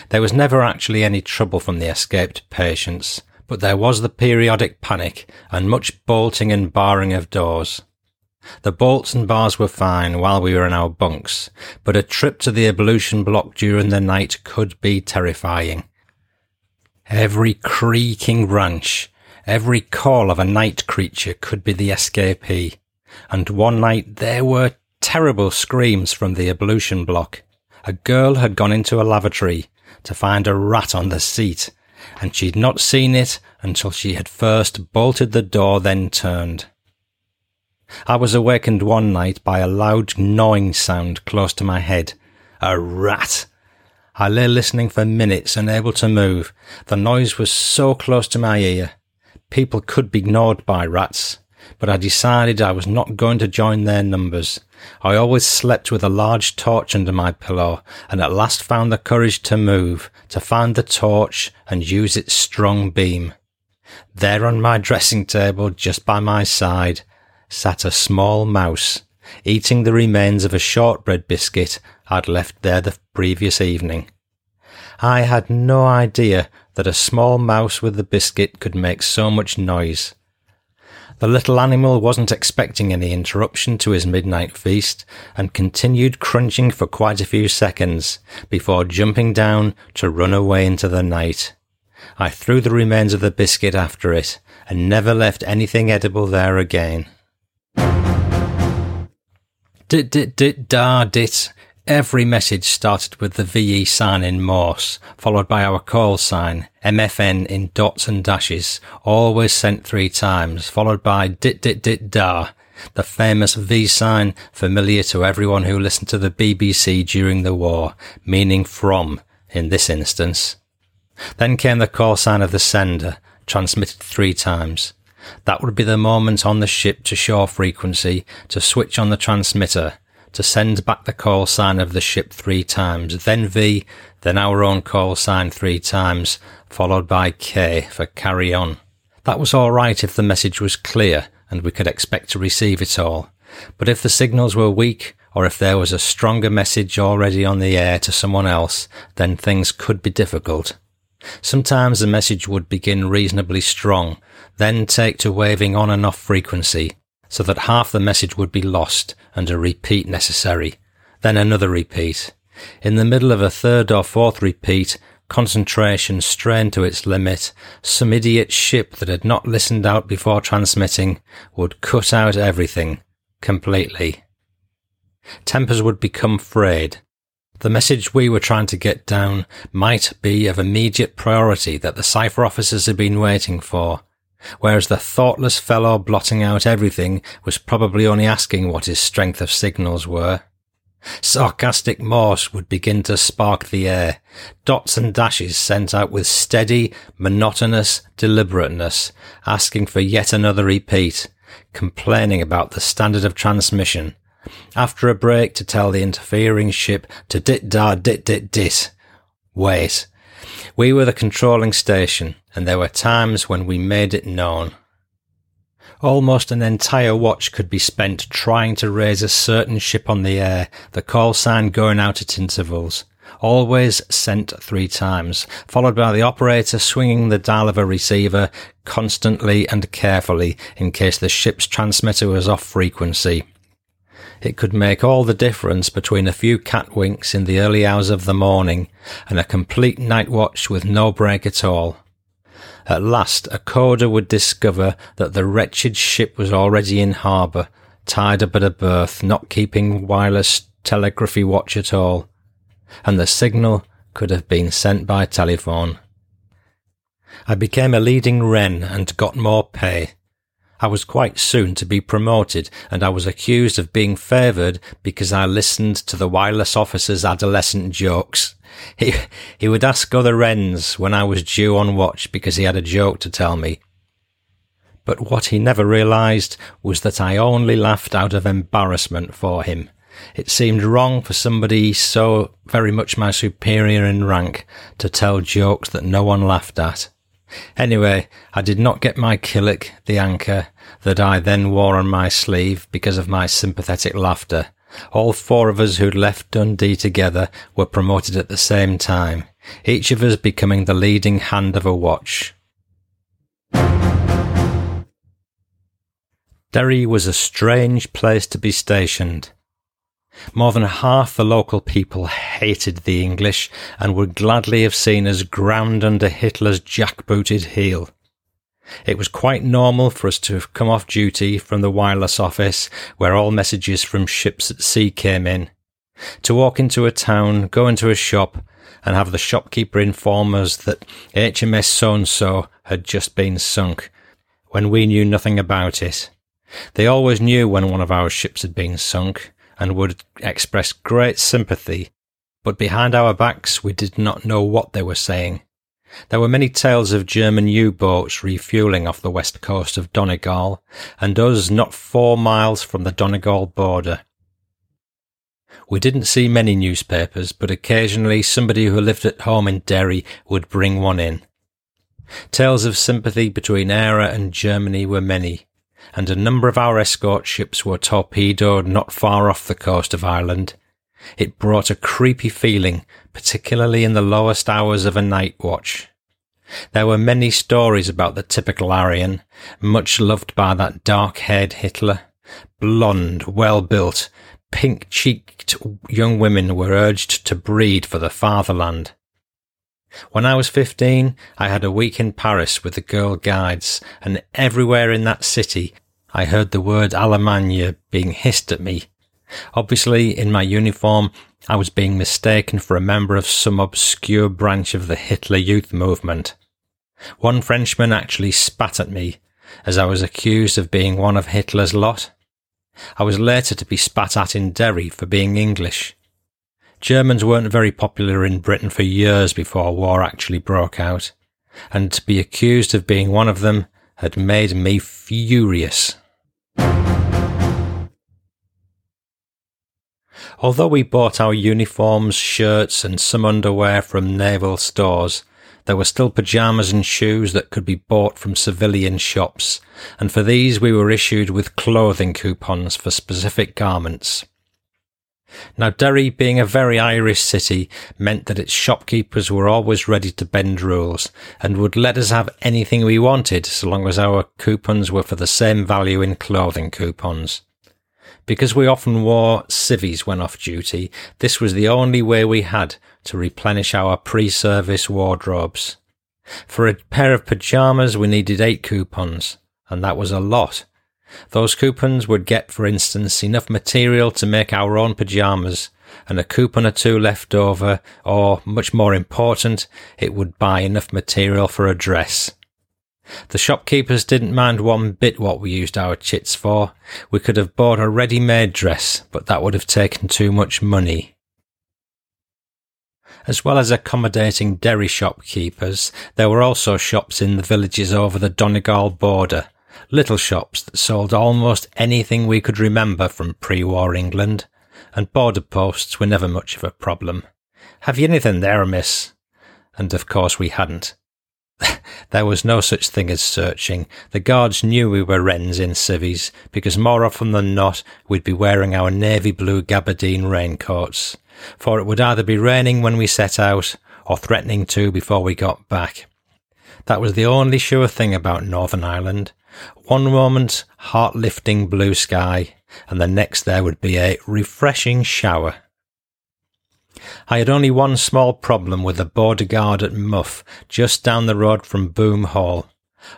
There was never actually any trouble from the escaped patients, but there was the periodic panic and much bolting and barring of doors. The bolts and bars were fine while we were in our bunks, but a trip to the ablution block during the night could be terrifying. Every creaking branch, every call of a night creature could be the escapee, and one night there were terrible screams from the ablution block. A girl had gone into a lavatory to find a rat on the seat, and she'd not seen it until she had first bolted the door, then turned. I was awakened one night by a loud gnawing sound close to my head. A rat! I lay listening for minutes, unable to move. The noise was so close to my ear. People could be gnawed by rats, but I decided I was not going to join their numbers. I always slept with a large torch under my pillow, and at last found the courage to move, to find the torch and use its strong beam. There on my dressing table, just by my side, sat a small mouse, eating the remains of a shortbread biscuit I'd left there the previous evening. I had no idea that a small mouse with the biscuit could make so much noise. The little animal wasn't expecting any interruption to his midnight feast and continued crunching for quite a few seconds before jumping down to run away into the night. I threw the remains of the biscuit after it and never left anything edible there again. Dit dit dit da dit. Every message started with the VE sign in Morse, followed by our call sign, MFN in dots and dashes, always sent three times, followed by dit dit dit da, the famous V sign familiar to everyone who listened to the BBC during the war, meaning from, in this instance. Then came the call sign of the sender, transmitted three times. That would be the moment on the ship to shore frequency to switch on the transmitter, to send back the call sign of the ship three times, then V, then our own call sign three times, followed by K for carry on. That was alright if the message was clear and we could expect to receive it all. But if the signals were weak, or if there was a stronger message already on the air to someone else, then things could be difficult. Sometimes the message would begin reasonably strong, then take to waving on and off frequency, so that half the message would be lost and a repeat necessary, then another repeat. In the middle of a third or fourth repeat, concentration strained to its limit, some idiot ship that had not listened out before transmitting would cut out everything, completely. Tempers would become frayed. The message we were trying to get down might be of immediate priority that the cipher officers had been waiting for, whereas the thoughtless fellow blotting out everything was probably only asking what his strength of signals were. Sarcastic Morse would begin to spark the air, dots and dashes sent out with steady, monotonous deliberateness, asking for yet another repeat, complaining about the standard of transmission, after a break to tell the interfering ship to dit da dit dit dit. Wait. We were the controlling station, and there were times when we made it known. Almost an entire watch could be spent trying to raise a certain ship on the air, the call sign going out at intervals, always sent three times, followed by the operator swinging the dial of a receiver constantly and carefully in case the ship's transmitter was off frequency. It could make all the difference between a few catwinks in the early hours of the morning and a complete night watch with no break at all. At last, a coder would discover that the wretched ship was already in harbour, tied up at a berth, not keeping wireless telegraphy watch at all, and the signal could have been sent by telephone. I became a leading wren and got more pay. I was quite soon to be promoted, and I was accused of being favoured because I listened to the wireless officer's adolescent jokes. He, he would ask other wrens when I was due on watch because he had a joke to tell me. But what he never realised was that I only laughed out of embarrassment for him. It seemed wrong for somebody so very much my superior in rank to tell jokes that no one laughed at. Anyway, I did not get my killick, the anchor, that I then wore on my sleeve because of my sympathetic laughter. All four of us who'd left Dundee together were promoted at the same time, each of us becoming the leading hand of a watch. Derry was a strange place to be stationed. More than half the local people hated the English and would gladly have seen us ground under Hitler's jackbooted heel. It was quite normal for us to have come off duty from the wireless office where all messages from ships at sea came in, to walk into a town, go into a shop, and have the shopkeeper inform us that HMS so-and-so had just been sunk, when we knew nothing about it. They always knew when one of our ships had been sunk, and would express great sympathy, but behind our backs we did not know what they were saying. There were many tales of German U-boats refueling off the west coast of Donegal, and us not four miles from the Donegal border. We didn't see many newspapers, but occasionally somebody who lived at home in Derry would bring one in. Tales of sympathy between Eire and Germany were many, and a number of our escort ships were torpedoed not far off the coast of Ireland. It brought a creepy feeling, particularly in the lowest hours of a night watch. There were many stories about the typical Aryan, much loved by that dark-haired Hitler. Blonde, well-built, pink-cheeked young women were urged to breed for the fatherland. When I was 15, I had a week in Paris with the Girl Guides, and everywhere in that city, I heard the word Allemagne being hissed at me. Obviously, in my uniform, I was being mistaken for a member of some obscure branch of the Hitler Youth movement. One Frenchman actually spat at me, as I was accused of being one of Hitler's lot. I was later to be spat at in Derry for being English. Germans weren't very popular in Britain for years before war actually broke out, and to be accused of being one of them had made me furious. Although we bought our uniforms, shirts, and some underwear from naval stores, there were still pyjamas and shoes that could be bought from civilian shops, and for these we were issued with clothing coupons for specific garments. Now, Derry, being a very Irish city, meant that its shopkeepers were always ready to bend rules and would let us have anything we wanted so long as our coupons were for the same value in clothing coupons. Because we often wore civvies when off duty, this was the only way we had to replenish our pre-service wardrobes. For a pair of pyjamas, we needed eight coupons, and that was a lot those coupons would get, for instance, enough material to make our own pyjamas, and a coupon or two left over, or, much more important, it would buy enough material for a dress. The shopkeepers didn't mind one bit what we used our chits for. We could have bought a ready-made dress, but that would have taken too much money. As well as accommodating Derry shopkeepers, there were also shops in the villages over the Donegal border, little shops that sold almost anything we could remember from pre-war England, and border posts were never much of a problem. Have you anything there, miss? And of course we hadn't. there was no such thing as searching. The guards knew we were wrens in civvies, because more often than not we'd be wearing our navy blue gabardine raincoats, for it would either be raining when we set out, or threatening to before we got back. That was the only sure thing about Northern Ireland. One moment, heart lifting blue sky, and the next there would be a refreshing shower. I had only one small problem with the border guard at Muff, just down the road from Boom Hall.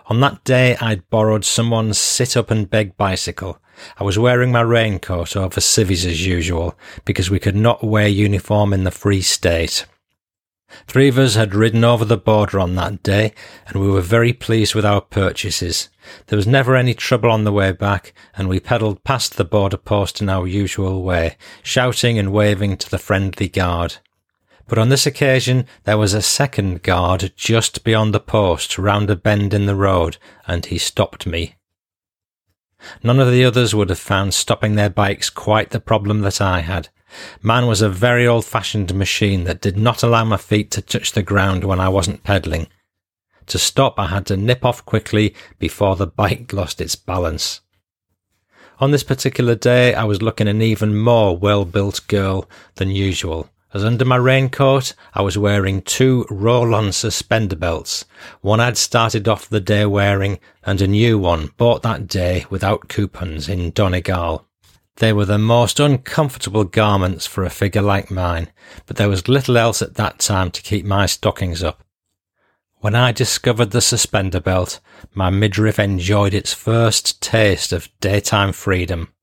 On that day, I'd borrowed someone's sit up and beg bicycle. I was wearing my raincoat over civvies as usual, because we could not wear uniform in the Free State. Three of us had ridden over the border on that day, and we were very pleased with our purchases. There was never any trouble on the way back, and we pedalled past the border post in our usual way, shouting and waving to the friendly guard. But on this occasion there was a second guard just beyond the post, round a bend in the road, and he stopped me. None of the others would have found stopping their bikes quite the problem that I had. Mine was a very old fashioned machine that did not allow my feet to touch the ground when I wasn't pedaling. To stop, I had to nip off quickly before the bike lost its balance. On this particular day, I was looking an even more well built girl than usual, as under my raincoat, I was wearing two roll on suspender belts. One I'd started off the day wearing, and a new one bought that day without coupons in Donegal. They were the most uncomfortable garments for a figure like mine, but there was little else at that time to keep my stockings up. When I discovered the suspender belt, my midriff enjoyed its first taste of daytime freedom.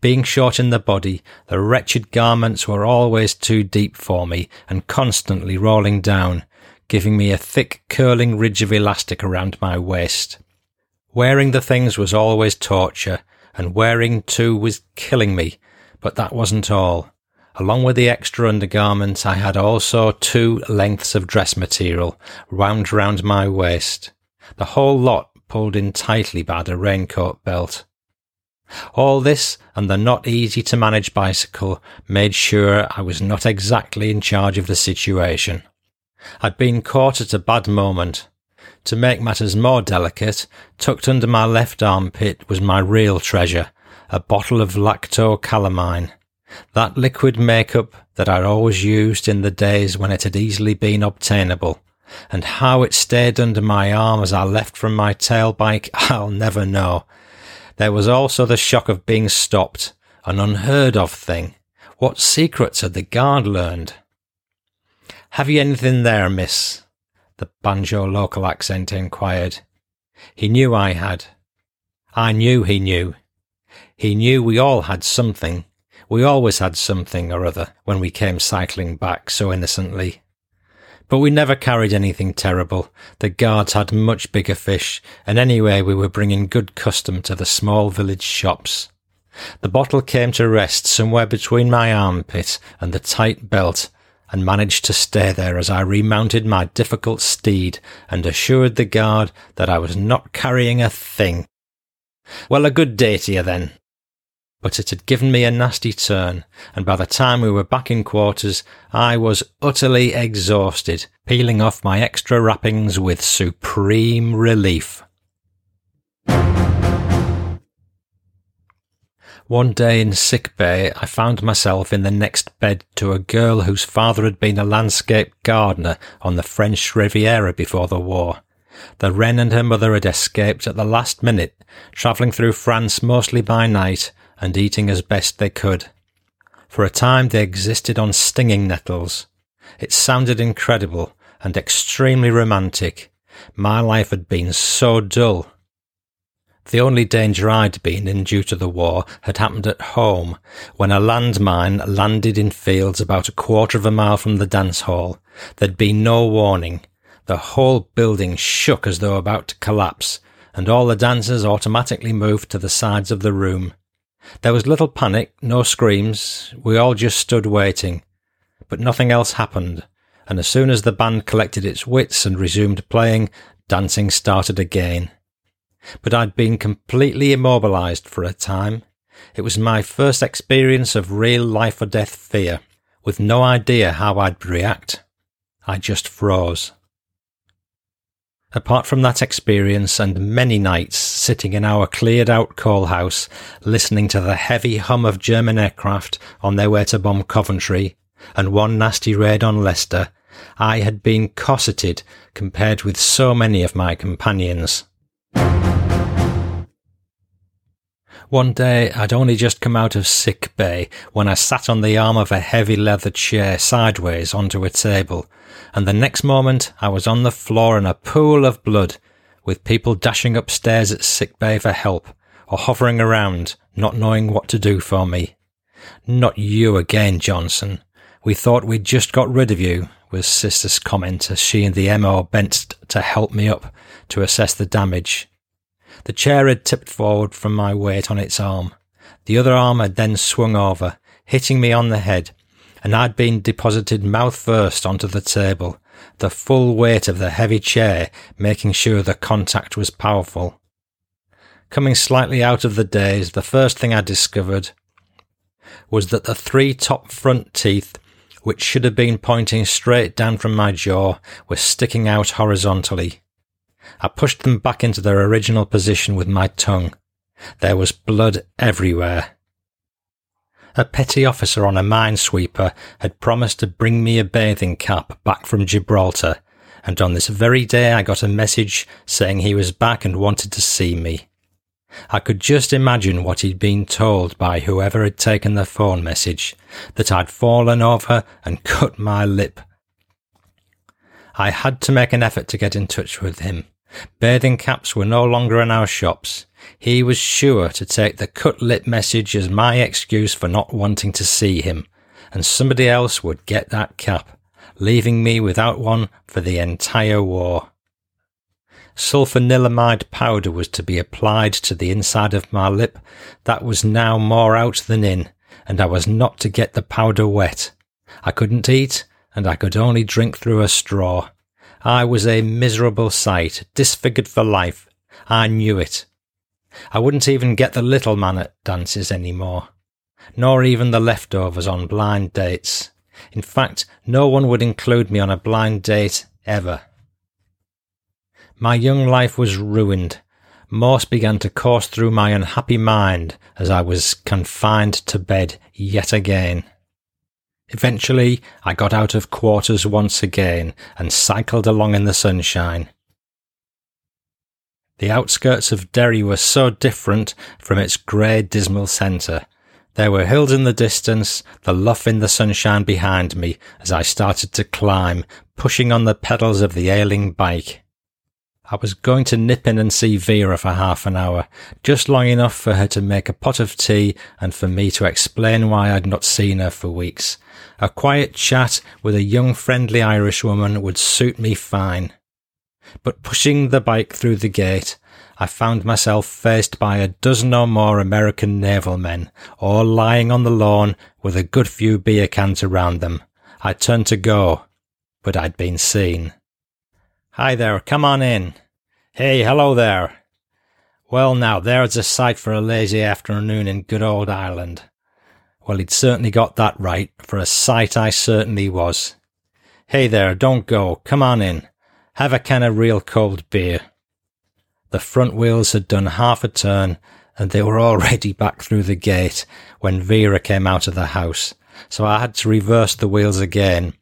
Being short in the body, the wretched garments were always too deep for me and constantly rolling down, giving me a thick curling ridge of elastic around my waist. Wearing the things was always torture, and wearing two was killing me, but that wasn't all. Along with the extra undergarment, I had also two lengths of dress material wound round my waist. The whole lot pulled in tightly by the raincoat belt. All this and the not easy to manage bicycle made sure I was not exactly in charge of the situation. I'd been caught at a bad moment. To make matters more delicate, tucked under my left armpit was my real treasure, a bottle of lacto-calamine. That liquid makeup that I'd always used in the days when it had easily been obtainable. And how it stayed under my arm as I left from my tail bike, I'll never know. There was also the shock of being stopped, an unheard of thing. What secrets had the guard learned? Have you anything there, miss? The banjo local accent inquired. He knew I had. I knew he knew. He knew we all had something. We always had something or other when we came cycling back so innocently. But we never carried anything terrible. The guards had much bigger fish, and anyway we were bringing good custom to the small village shops. The bottle came to rest somewhere between my armpit and the tight belt, and managed to stay there as I remounted my difficult steed and assured the guard that I was not carrying a thing. Well, a good day to you then, but it had given me a nasty turn, and by the time we were back in quarters, I was utterly exhausted, peeling off my extra wrappings with supreme relief. One day in sick bay, I found myself in the next bed to a girl whose father had been a landscape gardener on the French Riviera before the war. The wren and her mother had escaped at the last minute, travelling through France mostly by night, and eating as best they could. For a time they existed on stinging nettles. It sounded incredible and extremely romantic. My life had been so dull. The only danger I'd been in due to the war had happened at home, when a landmine landed in fields about a quarter of a mile from the dance hall. There'd been no warning. The whole building shook as though about to collapse, and all the dancers automatically moved to the sides of the room. There was little panic, no screams. We all just stood waiting. But nothing else happened, and as soon as the band collected its wits and resumed playing, dancing started again. But I'd been completely immobilized for a time. It was my first experience of real life or death fear, with no idea how I'd react. I just froze. Apart from that experience and many nights sitting in our cleared out coal house, listening to the heavy hum of German aircraft on their way to bomb Coventry, and one nasty raid on Leicester, I had been cosseted compared with so many of my companions. One day I'd only just come out of sick bay when I sat on the arm of a heavy leather chair sideways onto a table, and the next moment I was on the floor in a pool of blood, with people dashing upstairs at sick bay for help, or hovering around, not knowing what to do for me. Not you again, Johnson. We thought we'd just got rid of you, was Sister's comment as she and the MO bent to help me up to assess the damage. The chair had tipped forward from my weight on its arm. The other arm had then swung over, hitting me on the head, and I'd been deposited mouth first onto the table, the full weight of the heavy chair making sure the contact was powerful. Coming slightly out of the daze, the first thing I discovered was that the three top front teeth, which should have been pointing straight down from my jaw, were sticking out horizontally. I pushed them back into their original position with my tongue. There was blood everywhere. A petty officer on a minesweeper had promised to bring me a bathing cap back from Gibraltar, and on this very day I got a message saying he was back and wanted to see me. I could just imagine what he'd been told by whoever had taken the phone message, that I'd fallen over and cut my lip. I had to make an effort to get in touch with him. Bathing caps were no longer in our shops. He was sure to take the cut lip message as my excuse for not wanting to see him, and somebody else would get that cap, leaving me without one for the entire war. Sulfanilamide powder was to be applied to the inside of my lip. That was now more out than in, and I was not to get the powder wet. I couldn't eat, and I could only drink through a straw. I was a miserable sight, disfigured for life. I knew it. I wouldn't even get the little man at dances any more, nor even the leftovers on blind dates. In fact, no one would include me on a blind date ever. My young life was ruined. Morse began to course through my unhappy mind as I was confined to bed yet again. Eventually, I got out of quarters once again and cycled along in the sunshine. The outskirts of Derry were so different from its grey, dismal centre. There were hills in the distance, the Lough in the sunshine behind me as I started to climb, pushing on the pedals of the ailing bike. I was going to nip in and see Vera for half an hour, just long enough for her to make a pot of tea and for me to explain why I'd not seen her for weeks. A quiet chat with a young friendly Irish woman would suit me fine. But pushing the bike through the gate, I found myself faced by a dozen or more American naval men, all lying on the lawn with a good few beer cans around them. I turned to go, but I'd been seen. Hi there, come on in. Hey, hello there. Well, now, there's a sight for a lazy afternoon in good old Ireland. Well, he'd certainly got that right, for a sight I certainly was. Hey there, don't go, come on in. Have a can of real cold beer. The front wheels had done half a turn, and they were already back through the gate when Vera came out of the house, so I had to reverse the wheels again.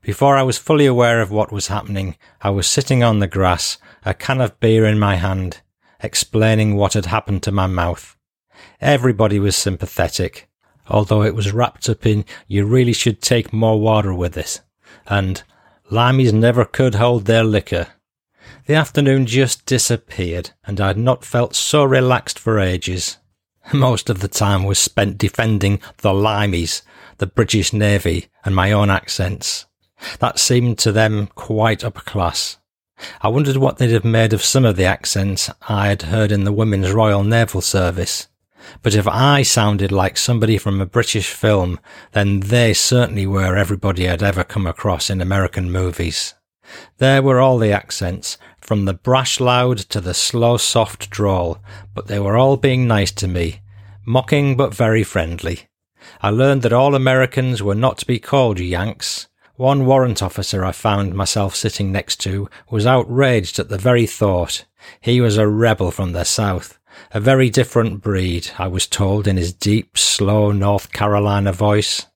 Before I was fully aware of what was happening, I was sitting on the grass, a can of beer in my hand, explaining what had happened to my mouth. Everybody was sympathetic, although it was wrapped up in you really should take more water with it, and limeys never could hold their liquor. The afternoon just disappeared, and I had not felt so relaxed for ages. Most of the time was spent defending the limeys, the British Navy, and my own accents. That seemed to them quite upper class. I wondered what they'd have made of some of the accents I had heard in the Women's Royal Naval Service. But if I sounded like somebody from a British film, then they certainly were everybody I'd ever come across in American movies. There were all the accents, from the brash loud to the slow soft drawl, but they were all being nice to me, mocking but very friendly. I learned that all Americans were not to be called Yanks. One warrant officer I found myself sitting next to was outraged at the very thought. He was a rebel from the South. A very different breed, I was told in his deep, slow North Carolina voice.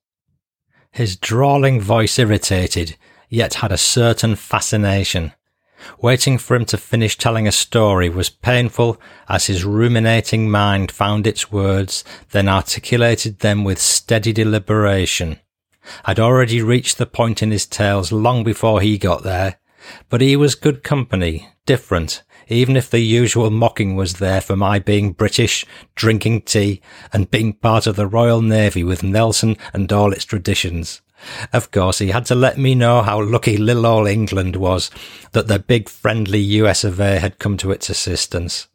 His drawling voice irritated, yet had a certain fascination. Waiting for him to finish telling a story was painful as his ruminating mind found its words, then articulated them with steady deliberation. I'd already reached the point in his tales long before he got there, but he was good company, different, even if the usual mocking was there for my being British, drinking tea, and being part of the Royal Navy with Nelson and all its traditions. Of course, he had to let me know how lucky little old England was that the big friendly US of A had come to its assistance.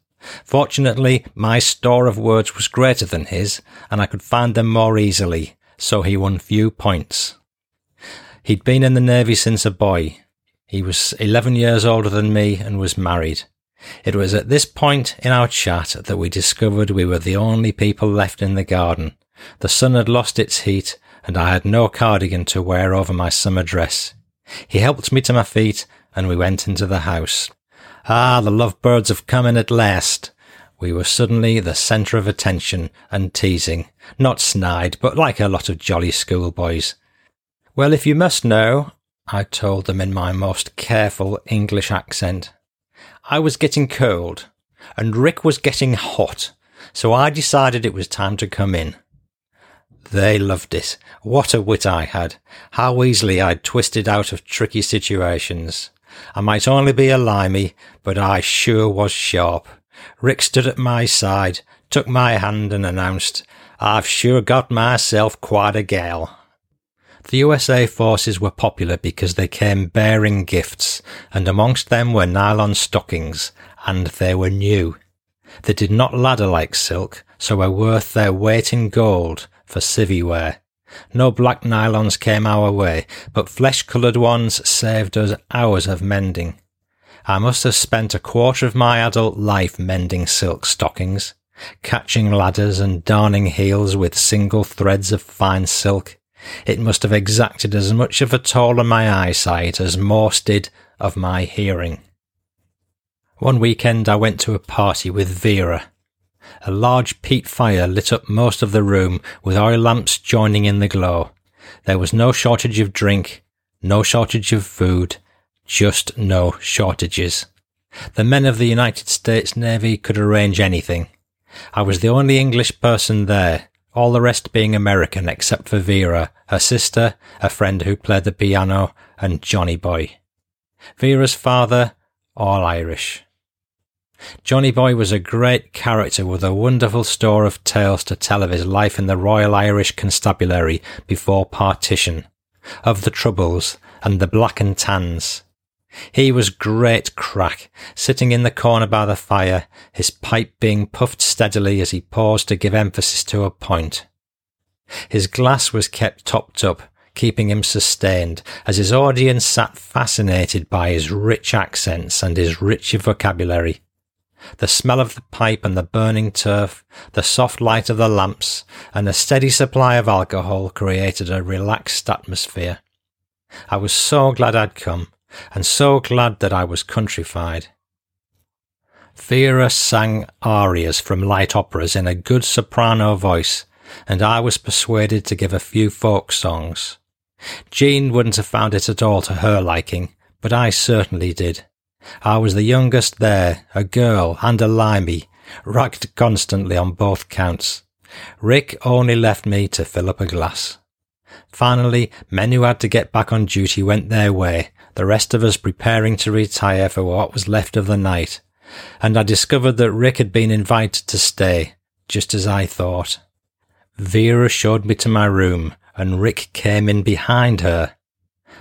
Fortunately, my store of words was greater than his, and I could find them more easily, so he won few points. He'd been in the Navy since a boy. He was 11 years older than me and was married. It was at this point in our chat that we discovered we were the only people left in the garden. The sun had lost its heat and I had no cardigan to wear over my summer dress. He helped me to my feet, and we went into the house. Ah, the lovebirds have come in at last. We were suddenly the centre of attention and teasing, not snide, but like a lot of jolly schoolboys. Well, if you must know, I told them in my most careful English accent, I was getting cold, and Rick was getting hot, so I decided it was time to come in. They loved it. What a wit I had. How easily I'd twisted out of tricky situations. I might only be a limey, but I sure was sharp. Rick stood at my side, took my hand and announced, I've sure got myself quite a gal. The USA forces were popular because they came bearing gifts, and amongst them were nylon stockings, and they were new. They did not ladder like silk, so were worth their weight in gold, for civvy wear. No black nylons came our way, but flesh-coloured ones saved us hours of mending. I must have spent a quarter of my adult life mending silk stockings, catching ladders and darning heels with single threads of fine silk. It must have exacted as much of a toll on my eyesight as Morse did of my hearing. One weekend I went to a party with Vera. A large peat fire lit up most of the room with oil lamps joining in the glow. There was no shortage of drink, no shortage of food, just no shortages. The men of the United States Navy could arrange anything. I was the only English person there, all the rest being American except for Vera, her sister, a friend who played the piano, and Johnny Boy. Vera's father, all Irish. Johnny Boy was a great character with a wonderful store of tales to tell of his life in the Royal Irish Constabulary before partition, of the Troubles and the Black and Tans. He was great crack, sitting in the corner by the fire, his pipe being puffed steadily as he paused to give emphasis to a point. His glass was kept topped up, keeping him sustained, as his audience sat fascinated by his rich accents and his rich vocabulary. The smell of the pipe and the burning turf, the soft light of the lamps, and a steady supply of alcohol created a relaxed atmosphere. I was so glad I'd come, and so glad that I was countrified. Vera sang arias from light operas in a good soprano voice, and I was persuaded to give a few folk songs. Jean wouldn't have found it at all to her liking, but I certainly did. I was the youngest there, a girl and a limey, racked constantly on both counts. Rick only left me to fill up a glass. Finally, men who had to get back on duty went their way, the rest of us preparing to retire for what was left of the night, and I discovered that Rick had been invited to stay, just as I thought. Vera showed me to my room, and Rick came in behind her.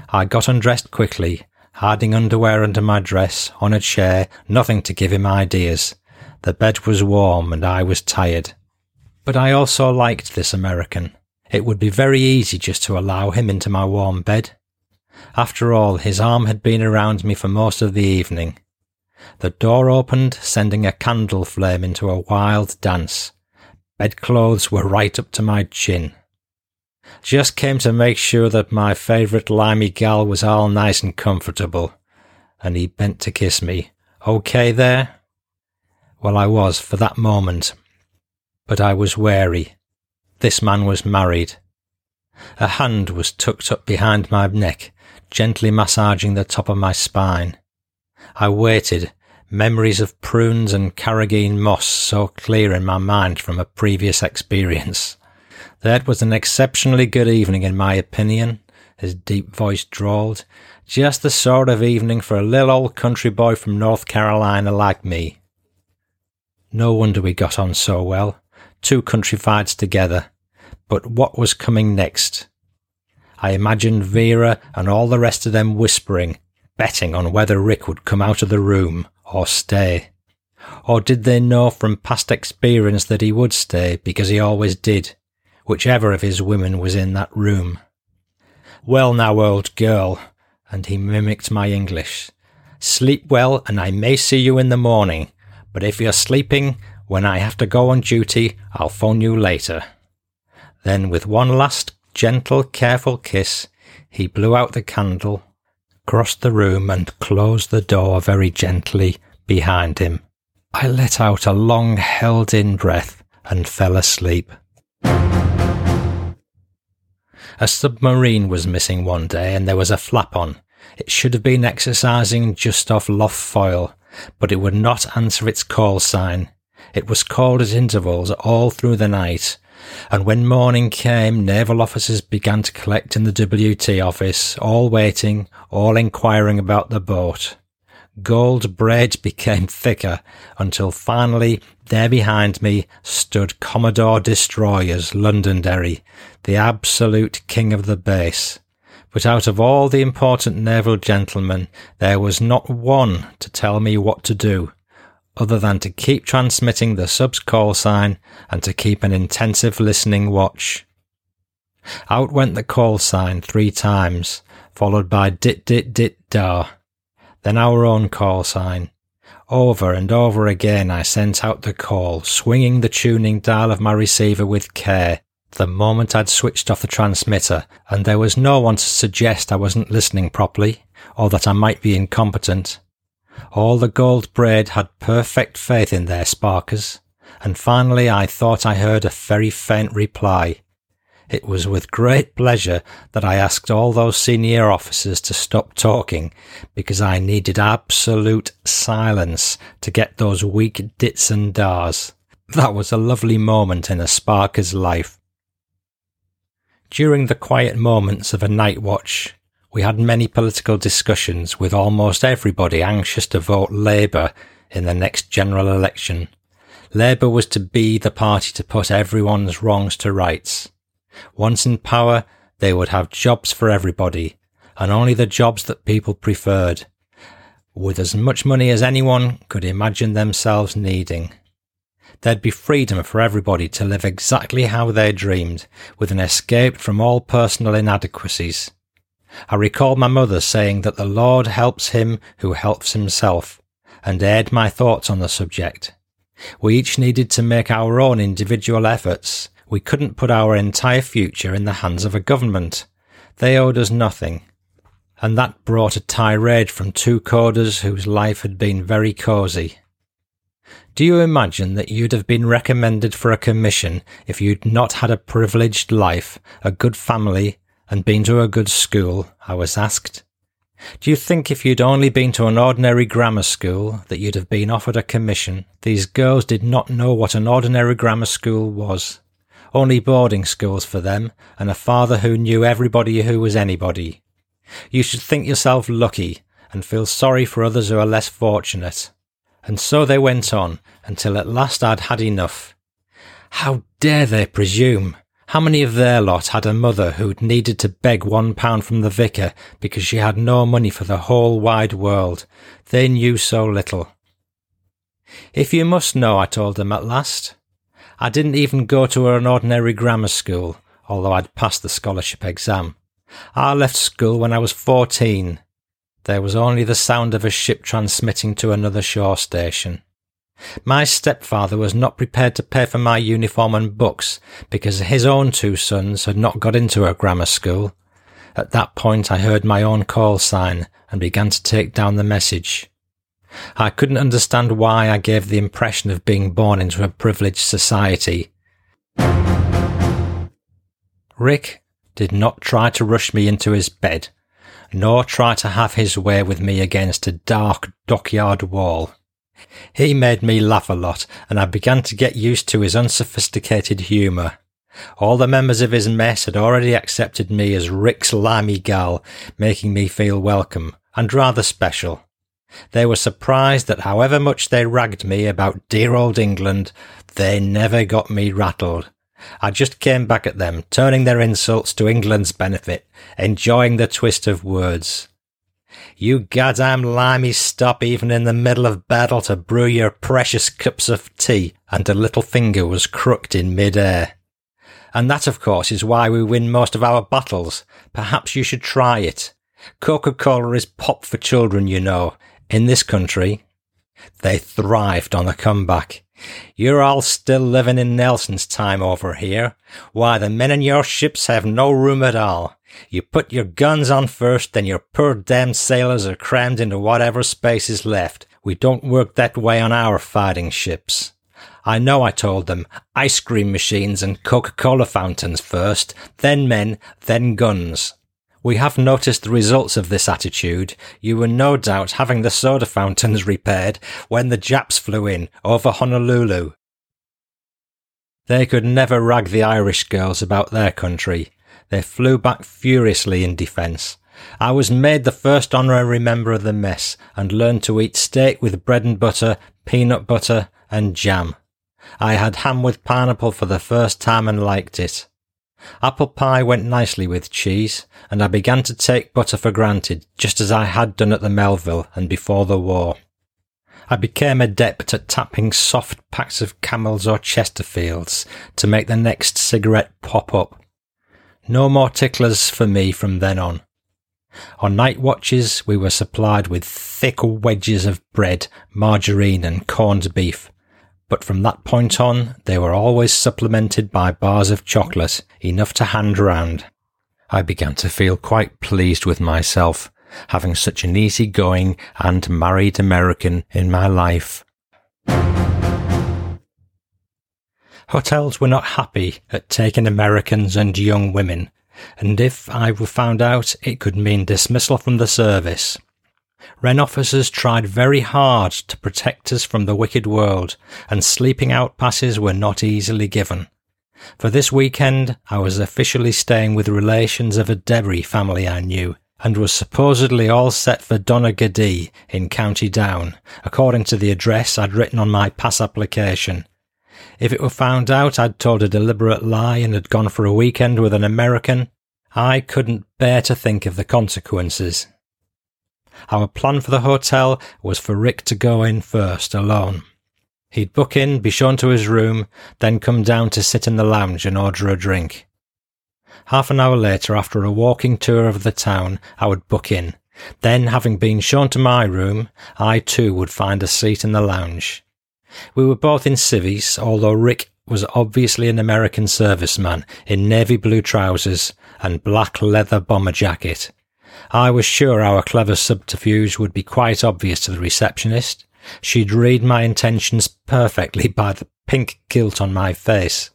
I got undressed quickly, hiding underwear under my dress, on a chair, nothing to give him ideas. The bed was warm and I was tired. But I also liked this American. It would be very easy just to allow him into my warm bed. After all, his arm had been around me for most of the evening. The door opened, sending a candle flame into a wild dance. Bedclothes were right up to my chin. Just came to make sure that my favourite limey gal was all nice and comfortable. And he bent to kiss me. Okay there? Well, I was for that moment. But I was wary. This man was married. A hand was tucked up behind my neck, gently massaging the top of my spine. I waited, memories of prunes and carrageen moss so clear in my mind from a previous experience. That was an exceptionally good evening, in my opinion, his deep voice drawled. Just the sort of evening for a little old country boy from North Carolina like me. No wonder we got on so well. Two countryfieds together. But what was coming next? I imagined Vera and all the rest of them whispering, betting on whether Rick would come out of the room or stay. Or did they know from past experience that he would stay because he always did, whichever of his women was in that room? Well now, old girl, and he mimicked my English. Sleep well and I may see you in the morning, but if you're sleeping, when I have to go on duty, I'll phone you later. Then with one last gentle, careful kiss, he blew out the candle, crossed the room, and closed the door very gently behind him. I let out a long held in breath and fell asleep. A submarine was missing one day and there was a flap on. It should have been exercising just off Lough Foyle, but it would not answer its call sign. It was called at intervals all through the night, and when morning came, naval officers began to collect in the WT office, all waiting, all inquiring about the boat. Gold braid became thicker until finally there behind me stood Commodore Destroyers Londonderry, the absolute king of the base. But out of all the important naval gentlemen, there was not one to tell me what to do other than to keep transmitting the sub's call sign and to keep an intensive listening watch. Out went the call sign three times, followed by dit dit dit da. Then our own call sign. Over and over again I sent out the call, swinging the tuning dial of my receiver with care. The moment I'd switched off the transmitter, and there was no one to suggest I wasn't listening properly, or that I might be incompetent. All the gold braid had perfect faith in their sparkers, and finally I thought I heard a very faint reply. It was with great pleasure that I asked all those senior officers to stop talking because I needed absolute silence to get those weak dits and dars. That was a lovely moment in a Sparker's life. During the quiet moments of a night watch, we had many political discussions with almost everybody anxious to vote Labour in the next general election. Labour was to be the party to put everyone's wrongs to rights. Once in power, they would have jobs for everybody, and only the jobs that people preferred, with as much money as anyone could imagine themselves needing. There'd be freedom for everybody to live exactly how they dreamed, with an escape from all personal inadequacies. I recall my mother saying that the Lord helps him who helps himself, and aired my thoughts on the subject. We each needed to make our own individual efforts. We couldn't put our entire future in the hands of a government. They owed us nothing. And that brought a tirade from two coders whose life had been very cosy. Do you imagine that you'd have been recommended for a commission if you'd not had a privileged life, a good family, and been to a good school? I was asked. Do you think if you'd only been to an ordinary grammar school that you'd have been offered a commission? These girls did not know what an ordinary grammar school was. Only boarding schools for them, and a father who knew everybody who was anybody. You should think yourself lucky, and feel sorry for others who are less fortunate. And so they went on, until at last I'd had enough. How dare they presume? How many of their lot had a mother who'd needed to beg one pound from the vicar because she had no money for the whole wide world? They knew so little. If you must know, I told them at last, I didn't even go to an ordinary grammar school, although I'd passed the scholarship exam. I left school when I was fourteen. There was only the sound of a ship transmitting to another shore station. My stepfather was not prepared to pay for my uniform and books because his own two sons had not got into a grammar school. At that point I heard my own call sign and began to take down the message. I couldn't understand why I gave the impression of being born into a privileged society. Rick did not try to rush me into his bed nor try to have his way with me against a dark dockyard wall. He made me laugh a lot, and I began to get used to his unsophisticated humour. All the members of his mess had already accepted me as Rick's limey gal, making me feel welcome and rather special. They were surprised that however much they ragged me about dear old England, they never got me rattled. I just came back at them, turning their insults to England's benefit, enjoying the twist of words. You goddamn limey stop even in the middle of battle to brew your precious cups of tea, and a little finger was crooked in mid-air. And that, of course, is why we win most of our battles. Perhaps you should try it. Coca-Cola is pop for children, you know, in this country. They thrived on the comeback. You're all still living in Nelson's time over here. Why, the men in your ships have no room at all. You put your guns on first, then your poor damned sailors are crammed into whatever space is left. We don't work that way on our fighting ships. I know, I told them. Ice cream machines and Coca-Cola fountains first, then men, then guns. We have noticed the results of this attitude. You were no doubt having the soda fountains repaired when the Japs flew in over Honolulu. They could never rag the Irish girls about their country. They flew back furiously in defence. I was made the first honorary member of the mess and learned to eat steak with bread and butter, peanut butter, and jam. I had ham with pineapple for the first time and liked it. Apple pie went nicely with cheese, and I began to take butter for granted, just as I had done at the Melville and before the war. I became adept at tapping soft packs of Camels or Chesterfields to make the next cigarette pop up. No more ticklers for me from then on. On night watches, we were supplied with thick wedges of bread, margarine, and corned beef, but from that point on, they were always supplemented by bars of chocolate, enough to hand round. I began to feel quite pleased with myself, having such an easygoing and married American in my life. Hotels were not happy at taking Americans and young women, and if I were found out, it could mean dismissal from the service. Wren officers tried very hard to protect us from the wicked world, and sleeping out passes were not easily given. For this weekend, I was officially staying with relations of a Derry family I knew, and was supposedly all set for Donaghadee in County Down, according to the address I'd written on my pass application. If it were found out I'd told a deliberate lie and had gone for a weekend with an American, I couldn't bear to think of the consequences. Our plan for the hotel was for Rick to go in first, alone. He'd book in, be shown to his room, then come down to sit in the lounge and order a drink. Half an hour later, after a walking tour of the town, I would book in. Then, having been shown to my room, I too would find a seat in the lounge. We were both in civvies, although Rick was obviously an American serviceman in navy blue trousers and black leather bomber jacket. I was sure our clever subterfuge would be quite obvious to the receptionist, She'd read my intentions perfectly by the pink gilt on my face.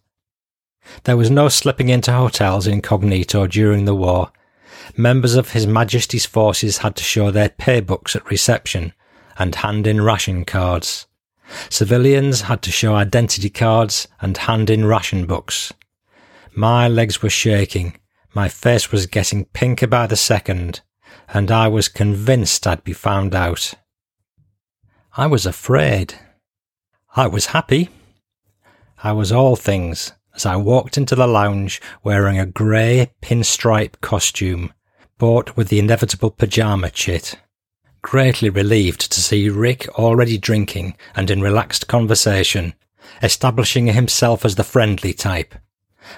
There was no slipping into hotels incognito during the war. Members of His Majesty's forces had to show their pay books at reception and hand in ration cards. Civilians had to show identity cards and hand in ration books. My legs were shaking, my face was getting pinker by the second, and I was convinced I'd be found out. I was afraid. I was happy. I was all things as I walked into the lounge wearing a grey pinstripe costume, bought with the inevitable pyjama chit. Greatly relieved to see Rick already drinking and in relaxed conversation, establishing himself as the friendly type.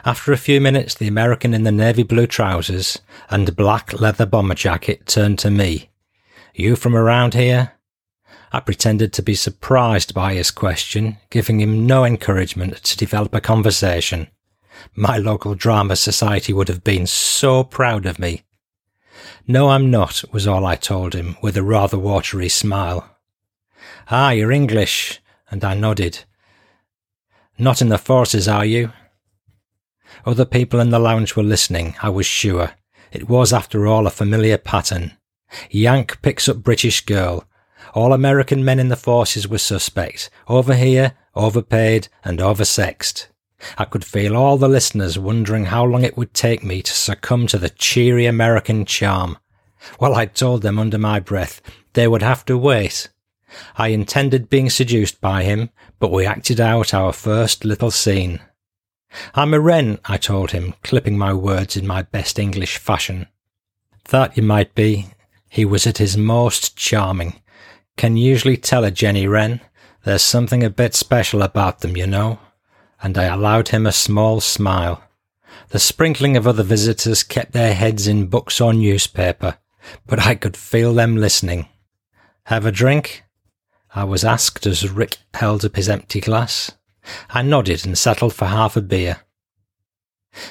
After a few minutes, the American in the navy blue trousers and black leather bomber jacket turned to me. You from around here? I pretended to be surprised by his question, giving him no encouragement to develop a conversation. My local drama society would have been so proud of me. No, I'm not, was all I told him, with a rather watery smile. Ah, you're English, and I nodded. Not in the forces, are you? Other people in the lounge were listening, I was sure. It was, after all, a familiar pattern. Yank picks up British girl, all American men in the forces were suspect. Over here, overpaid, and oversexed. I could feel all the listeners wondering how long it would take me to succumb to the cheery American charm. Well, I told them under my breath they would have to wait. I intended being seduced by him, but we acted out our first little scene. I'm a wren, I told him, clipping my words in my best English fashion. That you might be. He was at his most charming, can usually tell a Jenny Wren. There's something a bit special about them, you know. And I allowed him a small smile. The sprinkling of other visitors kept their heads in books or newspaper, but I could feel them listening. Have a drink? I was asked as Rick held up his empty glass. I nodded and settled for half a beer.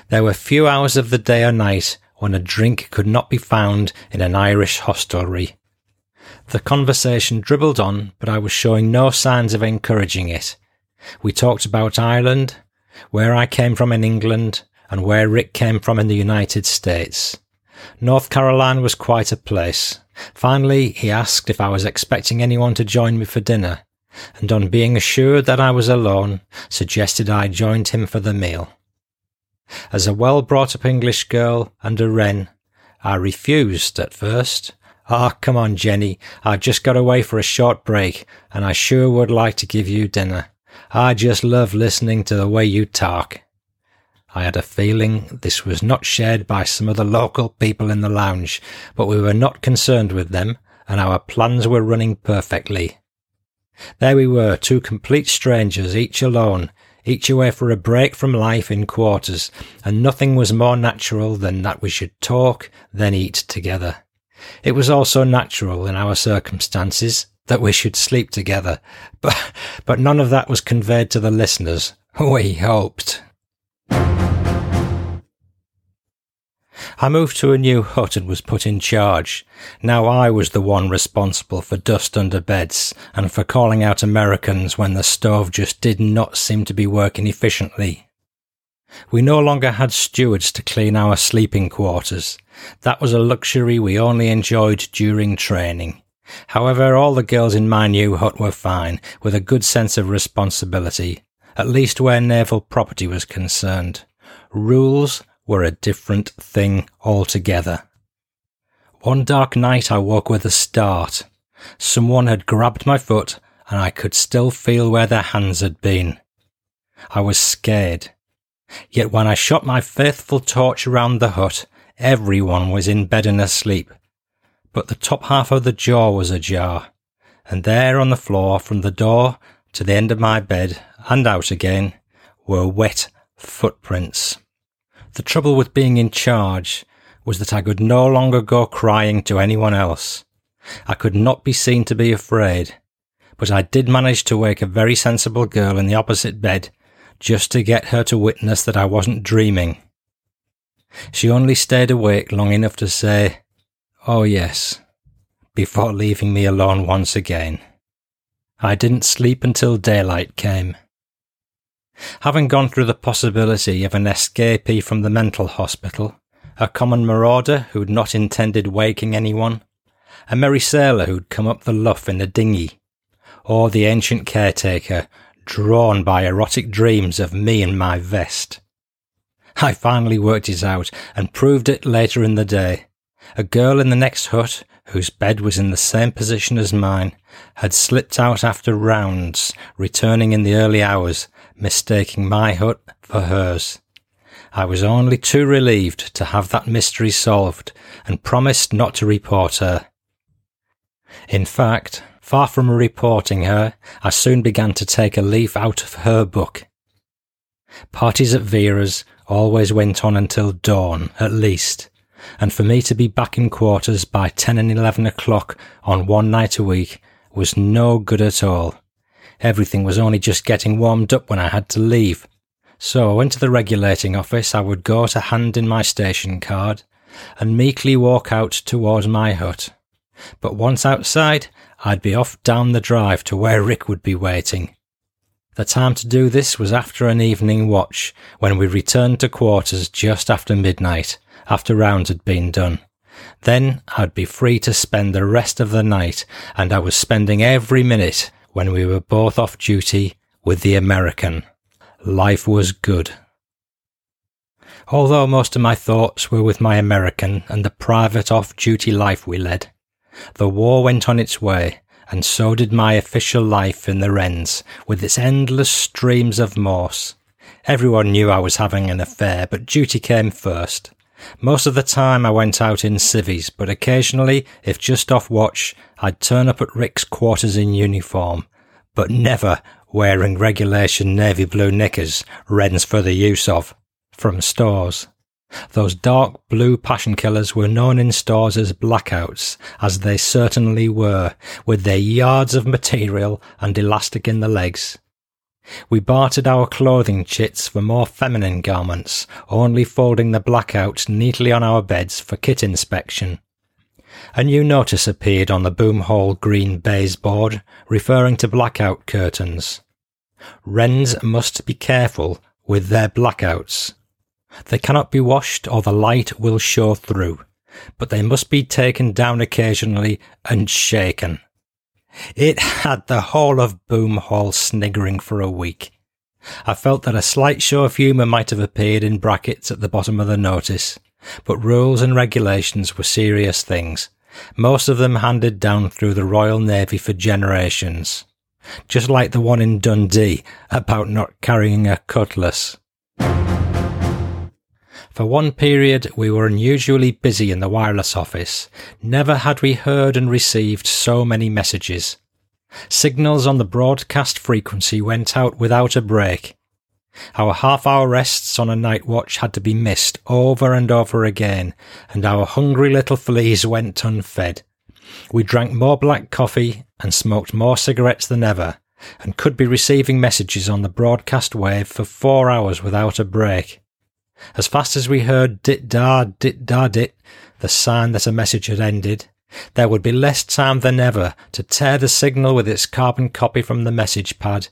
There were few hours of the day or night when a drink could not be found in an Irish hostelry. The conversation dribbled on, but I was showing no signs of encouraging it. We talked about Ireland, where I came from in England, and where Rick came from in the United States. North Carolina was quite a place. Finally, he asked if I was expecting anyone to join me for dinner, and on being assured that I was alone, suggested I joined him for the meal. As a well brought up English girl and a wren, I refused at first, Ah, oh, come on, Jenny. I just got away for a short break, and I sure would like to give you dinner. I just love listening to the way you talk. I had a feeling this was not shared by some of the local people in the lounge, but we were not concerned with them, and our plans were running perfectly. There we were, two complete strangers, each alone, each away for a break from life in quarters, and nothing was more natural than that we should talk, then eat together. It was also natural in our circumstances that we should sleep together, but, but none of that was conveyed to the listeners. We hoped. I moved to a new hut and was put in charge. Now I was the one responsible for dust under beds and for calling out Americans when the stove just did not seem to be working efficiently. We no longer had stewards to clean our sleeping quarters. That was a luxury we only enjoyed during training. However, all the girls in my new hut were fine, with a good sense of responsibility, at least where naval property was concerned. Rules were a different thing altogether. One dark night I woke with a start. Someone had grabbed my foot and I could still feel where their hands had been. I was scared. Yet when I shot my faithful torch around the hut, everyone was in bed and asleep. But the top half of the jaw was ajar, and there on the floor from the door to the end of my bed and out again were wet footprints. The trouble with being in charge was that I could no longer go crying to anyone else. I could not be seen to be afraid, but I did manage to wake a very sensible girl in the opposite bed just to get her to witness that I wasn't dreaming. She only stayed awake long enough to say, Oh yes, before leaving me alone once again. I didn't sleep until daylight came. Having gone through the possibility of an escapee from the mental hospital, a common marauder who'd not intended waking anyone, a merry sailor who'd come up the Lough in a dinghy, or the ancient caretaker drawn by erotic dreams of me and my vest. I finally worked it out and proved it later in the day. A girl in the next hut, whose bed was in the same position as mine, had slipped out after rounds, returning in the early hours mistaking my hut for hers. I was only too relieved to have that mystery solved and promised not to report her. In fact, far from reporting her, I soon began to take a leaf out of her book. Parties at Vera's always went on until dawn, at least, and for me to be back in quarters by ten and eleven o'clock on one night a week was no good at all. Everything was only just getting warmed up when I had to leave. So I went to the regulating office. I would go to hand in my station card and meekly walk out towards my hut. But once outside, I'd be off down the drive to where Rick would be waiting. The time to do this was after an evening watch, when we returned to quarters just after midnight, after rounds had been done. Then I'd be free to spend the rest of the night, and I was spending every minute when we were both off duty with the American. Life was good. Although most of my thoughts were with my American and the private off duty life we led, the war went on its way, and so did my official life in the Wrens, with its endless streams of Morse. Everyone knew I was having an affair, but duty came first. Most of the time I went out in civvies, but occasionally, if just off watch, I'd turn up at Rick's quarters in uniform, but never wearing regulation navy blue knickers, Wrens for the use of, from stores. Those dark blue passion killers were known in stores as blackouts, as they certainly were, with their yards of material and elastic in the legs. We bartered our clothing chits for more feminine garments, only folding the blackout neatly on our beds for kit inspection. A new notice appeared on the Boomhall green baize board, referring to blackout curtains. Wrens must be careful with their blackouts. They cannot be washed or the light will show through, but they must be taken down occasionally and shaken. It had the whole of Boom Hall sniggering for a week. I felt that a slight show of humour might have appeared in brackets at the bottom of the notice, but rules and regulations were serious things, most of them handed down through the Royal Navy for generations. Just like the one in Dundee about not carrying a cutlass. For one period, we were unusually busy in the wireless office. Never had we heard and received so many messages. Signals on the broadcast frequency went out without a break. Our half hour rests on a night watch had to be missed over and over again, and our hungry little fleas went unfed. We drank more black coffee and smoked more cigarettes than ever, and could be receiving messages on the broadcast wave for four hours without a break. As fast as we heard dit da dit da dit, the sign that a message had ended, there would be less time than ever to tear the signal with its carbon copy from the message pad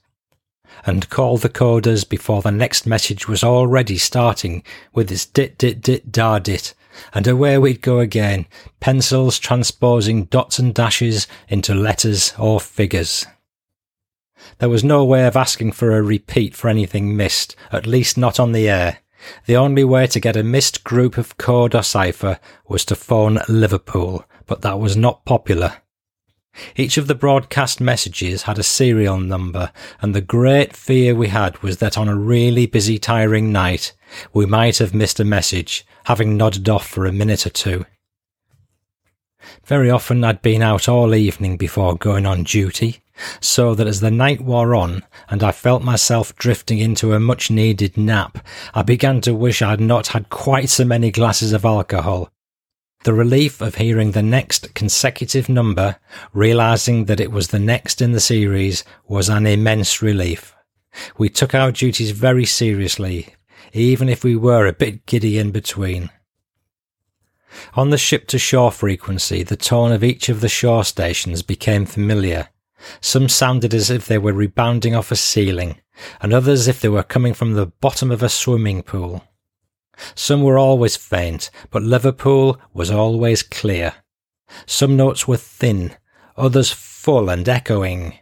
and call the coders before the next message was already starting with its dit dit dit da dit, and away we'd go again, pencils transposing dots and dashes into letters or figures. There was no way of asking for a repeat for anything missed, at least not on the air. The only way to get a missed group of code or cipher was to phone Liverpool, but that was not popular. Each of the broadcast messages had a serial number, and the great fear we had was that on a really busy, tiring night, we might have missed a message, having nodded off for a minute or two. Very often I'd been out all evening before going on duty, so that as the night wore on and I felt myself drifting into a much needed nap, I began to wish I had not had quite so many glasses of alcohol. The relief of hearing the next consecutive number, realizing that it was the next in the series, was an immense relief. We took our duties very seriously, even if we were a bit giddy in between. On the ship to shore frequency, the tone of each of the shore stations became familiar. Some sounded as if they were rebounding off a ceiling, and others as if they were coming from the bottom of a swimming pool. Some were always faint, but Liverpool was always clear. Some notes were thin, others full and echoing,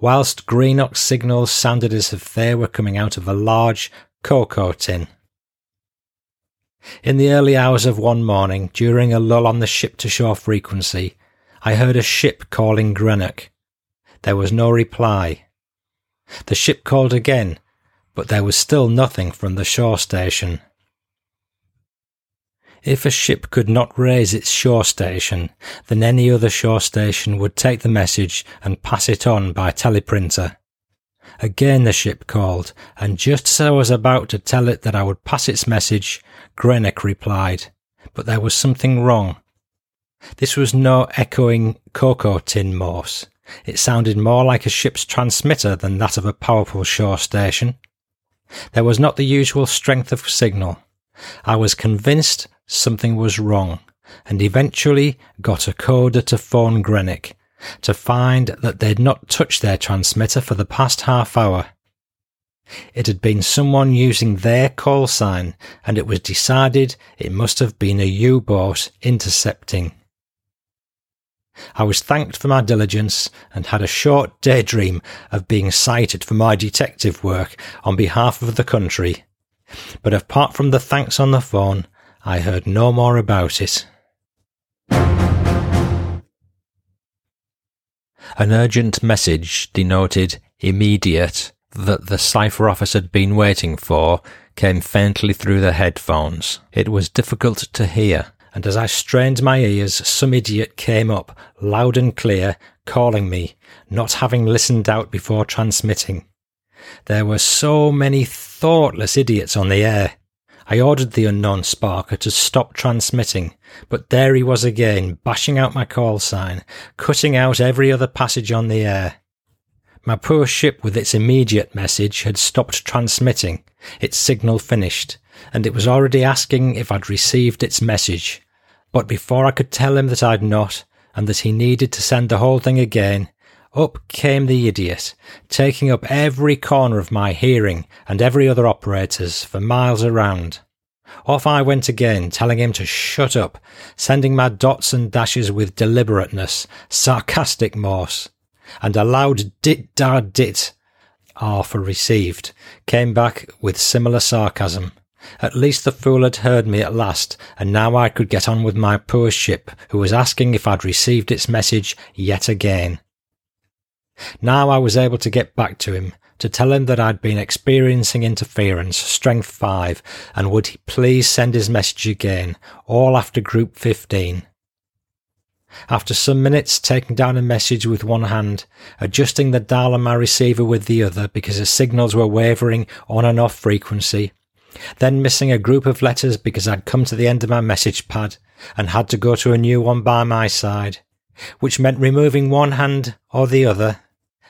whilst Greenock signals sounded as if they were coming out of a large cocoa tin. In the early hours of one morning, during a lull on the ship to shore frequency, I heard a ship calling Greenock. There was no reply. The ship called again, but there was still nothing from the shore station. If a ship could not raise its shore station, then any other shore station would take the message and pass it on by teleprinter. Again the ship called, and just as I was about to tell it that I would pass its message, Greenock replied, but there was something wrong. This was no echoing cocoa tin Morse. It sounded more like a ship's transmitter than that of a powerful shore station. There was not the usual strength of signal. I was convinced something was wrong, and eventually got a coder to phone Greenock to find that they'd not touched their transmitter for the past half hour. It had been someone using their call sign, and it was decided it must have been a U-boat intercepting. I was thanked for my diligence and had a short daydream of being cited for my detective work on behalf of the country. But apart from the thanks on the phone, I heard no more about it. An urgent message denoted immediate that the cipher office had been waiting for came faintly through the headphones. It was difficult to hear, and as I strained my ears, some idiot came up, loud and clear, calling me, not having listened out before transmitting. There were so many thoughtless idiots on the air. I ordered the unknown Sparker to stop transmitting, but there he was again, bashing out my call sign, cutting out every other passage on the air. My poor ship with its immediate message had stopped transmitting, its signal finished, and it was already asking if I'd received its message. But before I could tell him that I'd not, and that he needed to send the whole thing again, up came the idiot, taking up every corner of my hearing and every other operator's for miles around. Off I went again, telling him to shut up, sending my dots and dashes with deliberateness, sarcastic Morse and a loud dit da dit, R for received, came back with similar sarcasm. At least the fool had heard me at last, and now I could get on with my poor ship, who was asking if I'd received its message yet again. Now I was able to get back to him, to tell him that I'd been experiencing interference, strength 5, and would he please send his message again, all after group 15. After some minutes taking down a message with one hand, adjusting the dial on my receiver with the other because the signals were wavering on and off frequency, then missing a group of letters because I'd come to the end of my message pad and had to go to a new one by my side, which meant removing one hand or the other,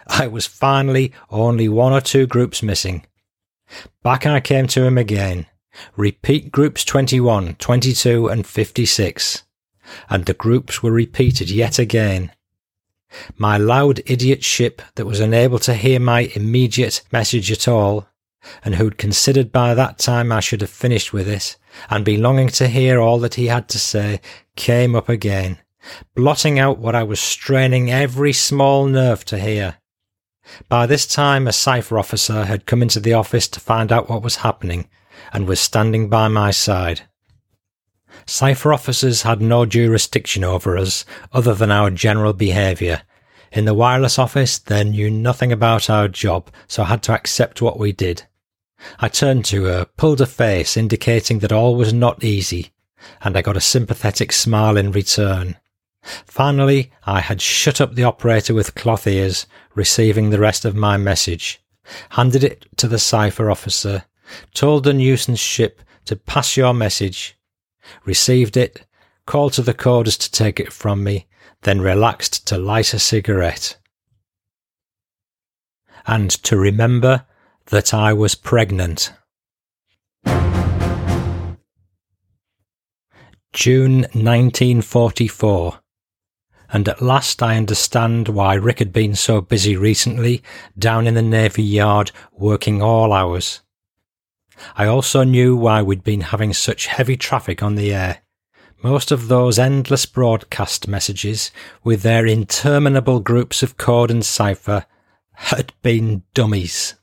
I was finally only one or two groups missing. Back I came to him again, Repeat groups 21, 22 and 56. And the groups were repeated yet again. My loud idiot ship that was unable to hear my immediate message at all, and who'd considered by that time I should have finished with it, and been longing to hear all that he had to say, came up again, blotting out what I was straining every small nerve to hear. By this time, a cipher officer had come into the office to find out what was happening and was standing by my side. Cipher officers had no jurisdiction over us other than our general behaviour. In the wireless office, they knew nothing about our job, so had to accept what we did. I turned to her, pulled a face indicating that all was not easy, and I got a sympathetic smile in return. Finally, I had shut up the operator with cloth ears, receiving the rest of my message, handed it to the cipher officer, told the nuisance ship to pass your message, received it, called to the coders to take it from me, then relaxed to light a cigarette. And to remember that I was pregnant. June 1944 and at last I understand why Rick had been so busy recently down in the Navy Yard working all hours. I also knew why we'd been having such heavy traffic on the air. Most of those endless broadcast messages, with their interminable groups of code and cipher, had been dummies.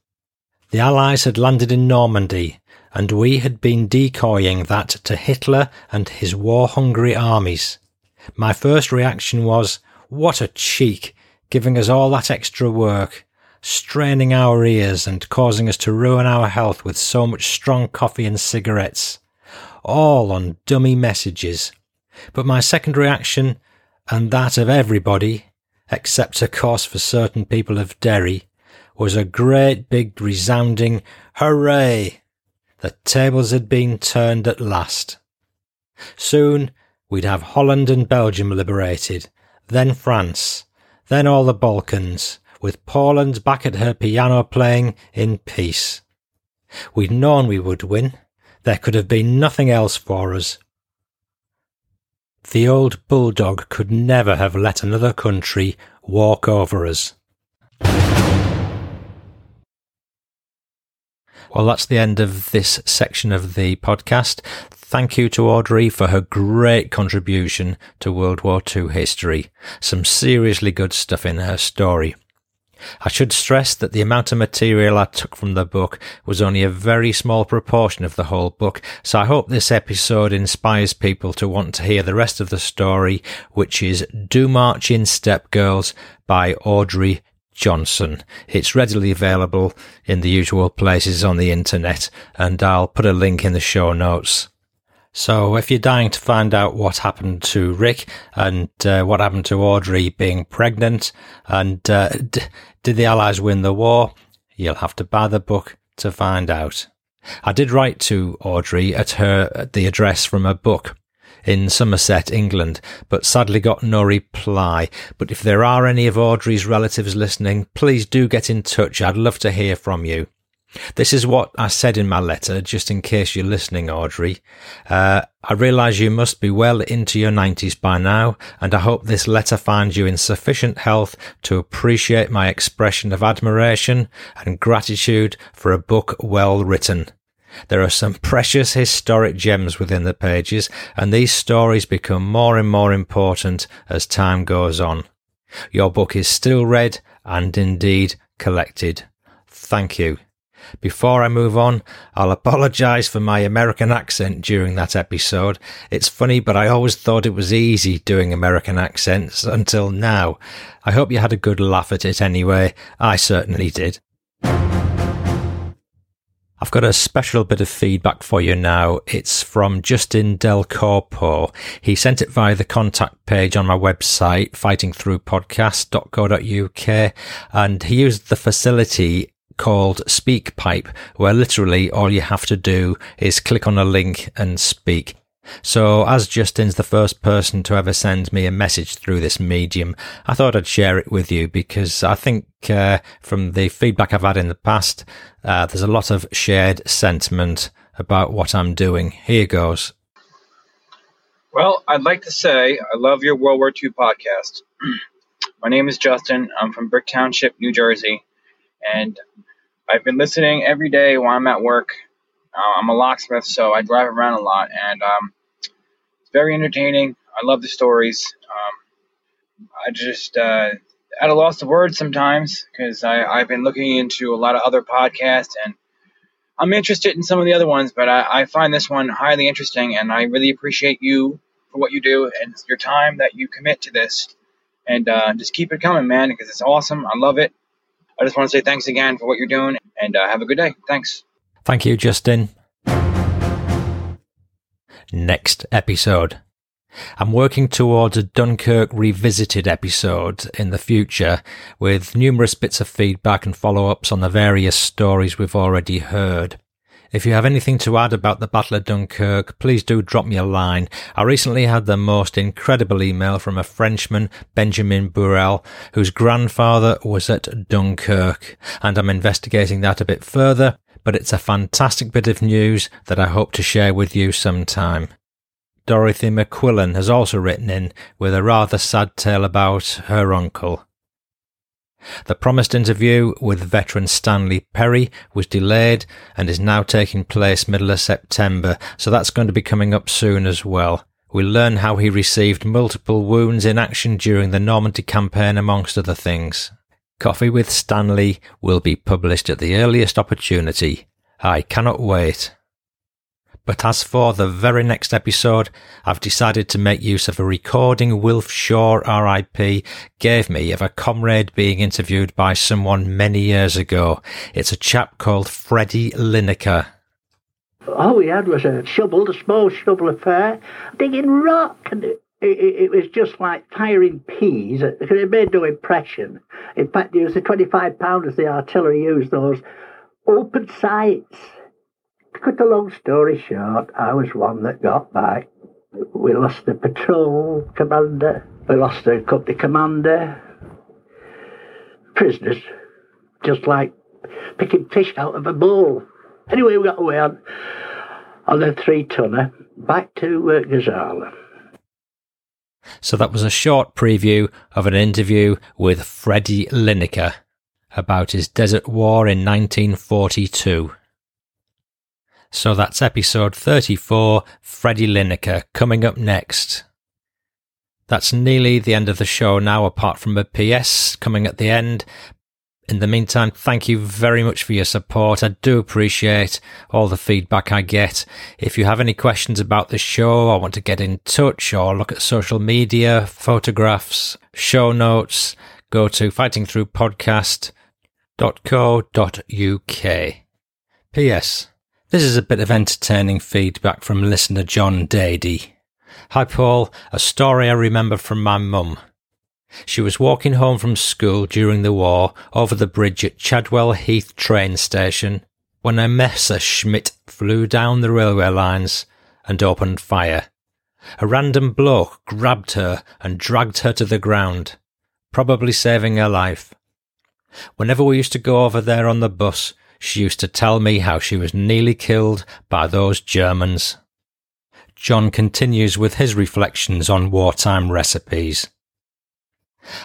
The Allies had landed in Normandy, and we had been decoying that to Hitler and his war-hungry armies. My first reaction was, what a cheek, giving us all that extra work, straining our ears and causing us to ruin our health with so much strong coffee and cigarettes. All on dummy messages. But my second reaction, and that of everybody, except of course for certain people of Derry, was a great big resounding hooray! The tables had been turned at last. Soon We'd have Holland and Belgium liberated, then France, then all the Balkans, with Poland back at her piano playing in peace. We'd known we would win. There could have been nothing else for us. The old bulldog could never have let another country walk over us. Well, that's the end of this section of the podcast. Thank you to Audrey for her great contribution to World War II history. Some seriously good stuff in her story. I should stress that the amount of material I took from the book was only a very small proportion of the whole book, so I hope this episode inspires people to want to hear the rest of the story, which is Do March in Step Girls by Audrey Johnson. It's readily available in the usual places on the internet, and I'll put a link in the show notes. So, if you're dying to find out what happened to Rick and uh, what happened to Audrey being pregnant, and uh, d- did the Allies win the war, you'll have to buy the book to find out. I did write to Audrey at her at the address from her book, in Somerset, England, but sadly got no reply. But if there are any of Audrey's relatives listening, please do get in touch. I'd love to hear from you. This is what I said in my letter, just in case you're listening, Audrey. Uh, I realise you must be well into your 90s by now, and I hope this letter finds you in sufficient health to appreciate my expression of admiration and gratitude for a book well written. There are some precious historic gems within the pages, and these stories become more and more important as time goes on. Your book is still read and indeed collected. Thank you. Before I move on, I'll apologise for my American accent during that episode. It's funny, but I always thought it was easy doing American accents until now. I hope you had a good laugh at it anyway. I certainly did. I've got a special bit of feedback for you now. It's from Justin Del Corpo. He sent it via the contact page on my website, fightingthroughpodcast.co.uk, and he used the facility called SpeakPipe, where literally all you have to do is click on a link and speak. So, as Justin's the first person to ever send me a message through this medium, I thought I'd share it with you because I think uh, from the feedback I've had in the past, uh, there's a lot of shared sentiment about what I'm doing. Here goes. Well, I'd like to say I love your World War II podcast. My name is Justin. I'm from Brick Township, New Jersey, and I've been listening every day while I'm at work. Uh, I'm a locksmith, so I drive around a lot, and um, very entertaining. I love the stories. Um, I just uh, at a loss of words sometimes because I've been looking into a lot of other podcasts and I'm interested in some of the other ones, but I, I, find this one highly interesting, and I really appreciate you for what you do and your time that you commit to this. And uh, just keep it coming, man, because it's awesome. I love it. I just want to say thanks again for what you're doing, and uh, have a good day. Thanks. Thank you, Justin. Next episode. I'm working towards a Dunkirk revisited episode in the future with numerous bits of feedback and follow ups on the various stories we've already heard. If you have anything to add about the Battle of Dunkirk, please do drop me a line. I recently had the most incredible email from a Frenchman, Benjamin Burrell, whose grandfather was at Dunkirk, and I'm investigating that a bit further, but it's a fantastic bit of news that I hope to share with you sometime. Dorothy McQuillan has also written in with a rather sad tale about her uncle. The promised interview with veteran Stanley Perry was delayed and is now taking place middle of September, so that's going to be coming up soon as well. We'll learn how he received multiple wounds in action during the Normandy campaign, amongst other things. Coffee with Stanley will be published at the earliest opportunity. I cannot wait. But as for the very next episode, I've decided to make use of a recording Wilf Shaw RIP gave me of a comrade being interviewed by someone many years ago. It's a chap called Freddie Lineker. All we had was a shovel, a small shovel affair, digging rock, and it, it, it was just like firing peas. It made no impression. In fact, it was the 25 pounders the artillery used, those open sights to cut a long story short, I was one that got back. We lost the patrol commander, we lost the company commander, prisoners, just like picking fish out of a bowl. Anyway, we got away on, on the three tonner back to uh, Gazala. So that was a short preview of an interview with Freddie Lineker about his desert war in 1942. So that's episode 34, Freddie Lineker, coming up next. That's nearly the end of the show now, apart from a PS coming at the end. In the meantime, thank you very much for your support. I do appreciate all the feedback I get. If you have any questions about the show or want to get in touch or look at social media, photographs, show notes, go to fightingthroughpodcast.co.uk. P.S. This is a bit of entertaining feedback from listener John Dady. Hi Paul, a story I remember from my mum. She was walking home from school during the war over the bridge at Chadwell Heath train station when a Messerschmitt flew down the railway lines and opened fire. A random bloke grabbed her and dragged her to the ground, probably saving her life. Whenever we used to go over there on the bus, she used to tell me how she was nearly killed by those Germans. John continues with his reflections on wartime recipes.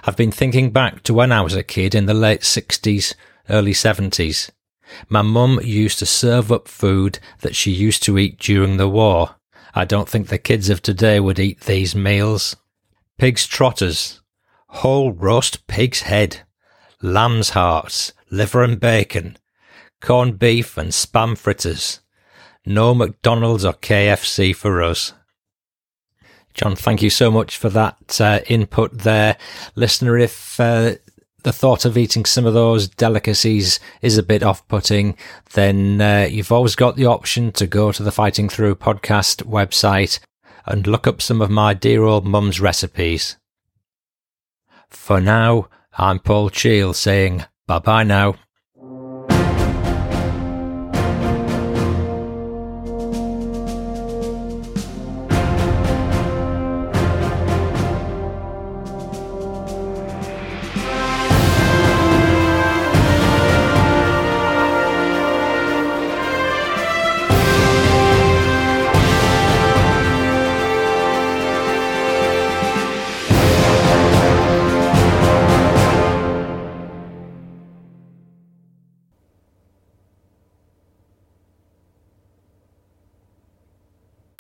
I've been thinking back to when I was a kid in the late 60s, early 70s. My mum used to serve up food that she used to eat during the war. I don't think the kids of today would eat these meals. Pig's trotters, whole roast pig's head, lamb's hearts, liver and bacon, corned beef and spam fritters. No McDonald's or KFC for us. John, thank you so much for that uh, input there. Listener, if uh, the thought of eating some of those delicacies is a bit off putting, then uh, you've always got the option to go to the Fighting Through podcast website and look up some of my dear old mum's recipes. For now, I'm Paul Cheall saying bye bye now.